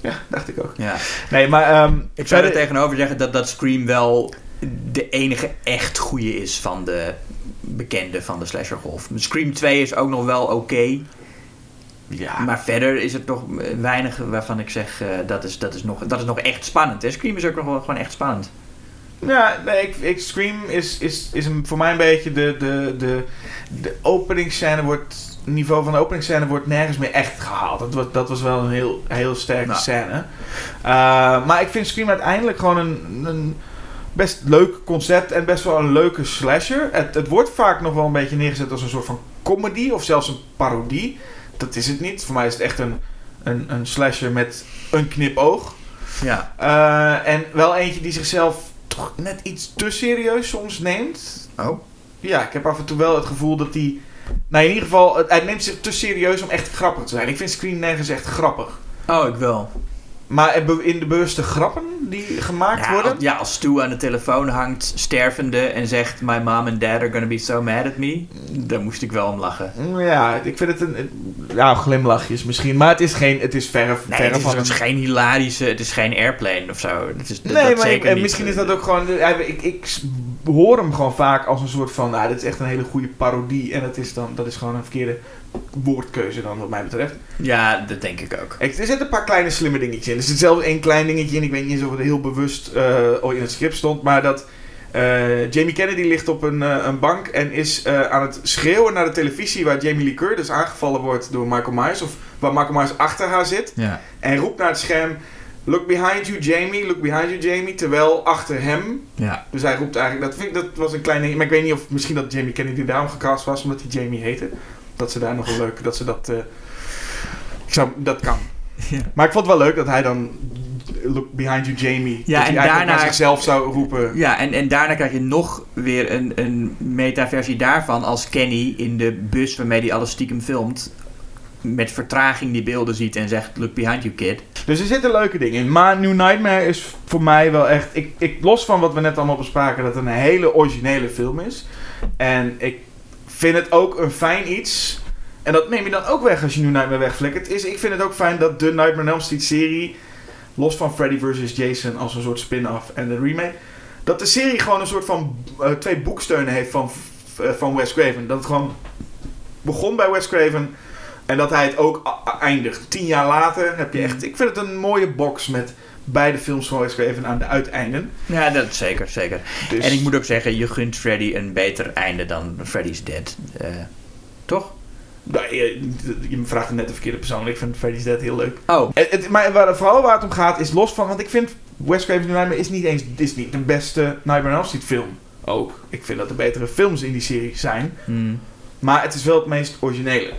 Ja, dacht ik ook. Ja. Nee, maar... ehm, Ik zou er tegenover zeggen dat, dat Scream wel de enige echt goede is van de bekende van de slashergolf. Scream 2 is ook nog wel oké. Ja, Maar verder is het nog weinig waarvan ik zeg eh, dat, is, dat, is nog, dat is nog echt spannend. Hè? Scream is ook nog wel gewoon echt spannend. Ja, nee, ik, ik, Scream is, is, is een, voor mij een beetje de, de, de, de openingsscène wordt... Het niveau van de openingsscène wordt nergens meer echt gehaald. Dat was, dat was wel een heel, heel sterke Nou. scène. Uh, maar ik vind Scream uiteindelijk gewoon een, een best leuk concept en best wel een leuke slasher. Het, het wordt vaak nog wel een beetje neergezet als een soort van comedy of zelfs een parodie. Dat is het niet. Voor mij is het echt een, een, een slasher met een knipoog. Ja. Uh, en wel eentje die zichzelf toch net iets te serieus soms neemt. Oh. Ja, ik heb af en toe wel het gevoel dat hij... Nou, in ieder geval, het- hij neemt zich te serieus om echt grappig te zijn. Ik vind Scream nergens echt grappig. Oh, ik wel. Maar in de bewuste grappen die gemaakt Ja, worden... als, ja, als Stu aan de telefoon hangt, stervende, en zegt... My mom and dad are gonna be so mad at me. Daar moest ik wel om lachen. Ja, ik vind het een... Ja, glimlachjes misschien. Maar het is geen... Het is verre, Nee, verre het is, van het is een... geen hilarische... Het is geen airplane of zo. Het is, dat- Nee, dat maar ik- zeker en niet. misschien is dat ook gewoon... Ik, ik hoor hem gewoon vaak als een soort van, nou, dit is echt een hele goede parodie. En dat is, dan, dat is gewoon een verkeerde woordkeuze dan, wat mij betreft. Ja, dat denk ik ook. Ik, er zitten een paar kleine slimme dingetjes in. Er zit zelfs één klein dingetje in. Ik weet niet eens of het heel bewust uh, in het script stond. Maar dat uh, Jamie Kennedy ligt op een, uh, een bank en is uh, aan het schreeuwen naar de televisie waar Jamie Lee Curtis aangevallen wordt door Michael Myers. Of waar Michael Myers achter haar zit. Ja. En roept naar het scherm: Look behind you, Jamie. Look behind you, Jamie. Terwijl achter hem. Ja. Dus hij roept eigenlijk. Dat, vind ik, dat was een klein ding. Maar ik weet niet of misschien dat Jamie Kennedy daarom gecast was, omdat hij Jamie heette. Dat ze daar nog een leuk. Dat ze dat. ik zou, dat kan. (laughs) Ja. Maar ik vond het wel leuk dat hij dan Look behind you, Jamie. Ja, dat en hij daarna naar zichzelf zou roepen. Ja, en, en daarna krijg je nog weer een, een metaversie daarvan als Kenny in de bus waarmee hij alles stiekem filmt. Met vertraging die beelden ziet en zegt: Look behind you, kid. Dus er zitten leuke dingen in. Maar New Nightmare is voor mij wel echt. Ik, ik, los van wat we net allemaal bespraken, dat het een hele originele film is. En ik vind het ook een fijn iets. En dat neem je dan ook weg als je New Nightmare wegflikkert. Is, ik vind het ook fijn dat de Nightmare on Elm Street serie los van Freddy vs. Jason als een soort spin-off en de remake, dat de serie gewoon een soort van uh, twee boeksteunen heeft van, uh, van Wes Craven. Dat het gewoon begon bij Wes Craven en dat hij het ook eindigt. Tien jaar later heb je echt, ik vind het een mooie box met beide films van Wes Craven aan de uiteinden. Ja, dat zeker, zeker. Dus, En ik moet ook zeggen, je gunt Freddy een beter einde dan Freddy's Dead. Uh, toch? Nou, je, je, vraagt het net de verkeerde persoon. Ik vind Freddy's Dead heel leuk. Oh. Het, het, maar waar, vooral waar het om gaat is los van... Want ik vind Wes Craven's Nightmare is niet eens is niet de beste Nightmare on Elm Street film. Ook. Ik vind dat er betere films in die serie zijn. Mm. Maar het is wel het meest originele.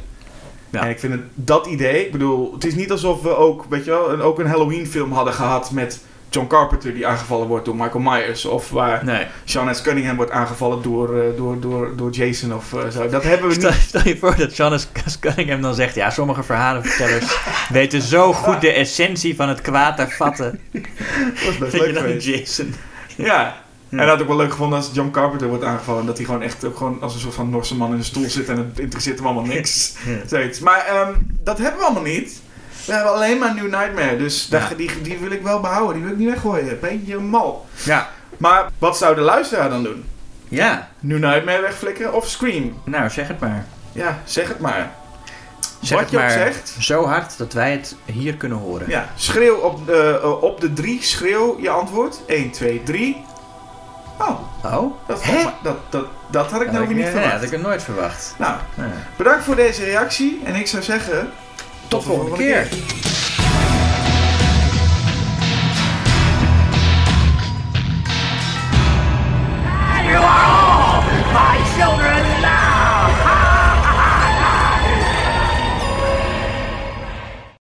Ja. En ik vind het, dat idee... Ik bedoel, het is niet alsof we ook, weet je wel... Een, ook een Halloween film hadden gehad met... John Carpenter die aangevallen wordt door Michael Myers. Of waar nee. Sean S. Cunningham wordt aangevallen door, uh, door, door, door Jason of uh, zo. Dat hebben we stel, niet. Stel je voor dat Sean S. Cunningham dan zegt... Ja, sommige verhalenvertellers (laughs) weten zo goed de essentie van het kwaad te vatten. (laughs) Dat was best leuk. Jason... Ja. En dat had ik wel leuk gevonden als John Carpenter wordt aangevallen. Dat hij gewoon echt ook gewoon als een soort van Norse man in een stoel (laughs) zit. En het interesseert hem allemaal niks. (laughs) Zoiets. Maar um, dat hebben we allemaal niet. We hebben alleen maar New Nightmare. Dus Ja. die, die wil ik wel behouden. Die wil ik niet weggooien. Beetje mal. Ja. Maar wat zou de luisteraar dan doen? Ja. New Nightmare wegflikkeren of Scream? Nou, zeg het maar. Ja, zeg het maar. Zeg wat het je ook maar zegt. zo hard dat wij het hier kunnen horen. Ja, schreeuw op de, uh, op de drie. Schreeuw je antwoord. 1, 2, 3. Oh, Oh? dat, dat, dat, dat had ik Dat nou weer niet nee, verwacht. had ik er nooit verwacht. Nou, bedankt voor deze reactie. En ik zou zeggen... Tot volgende keer. keer.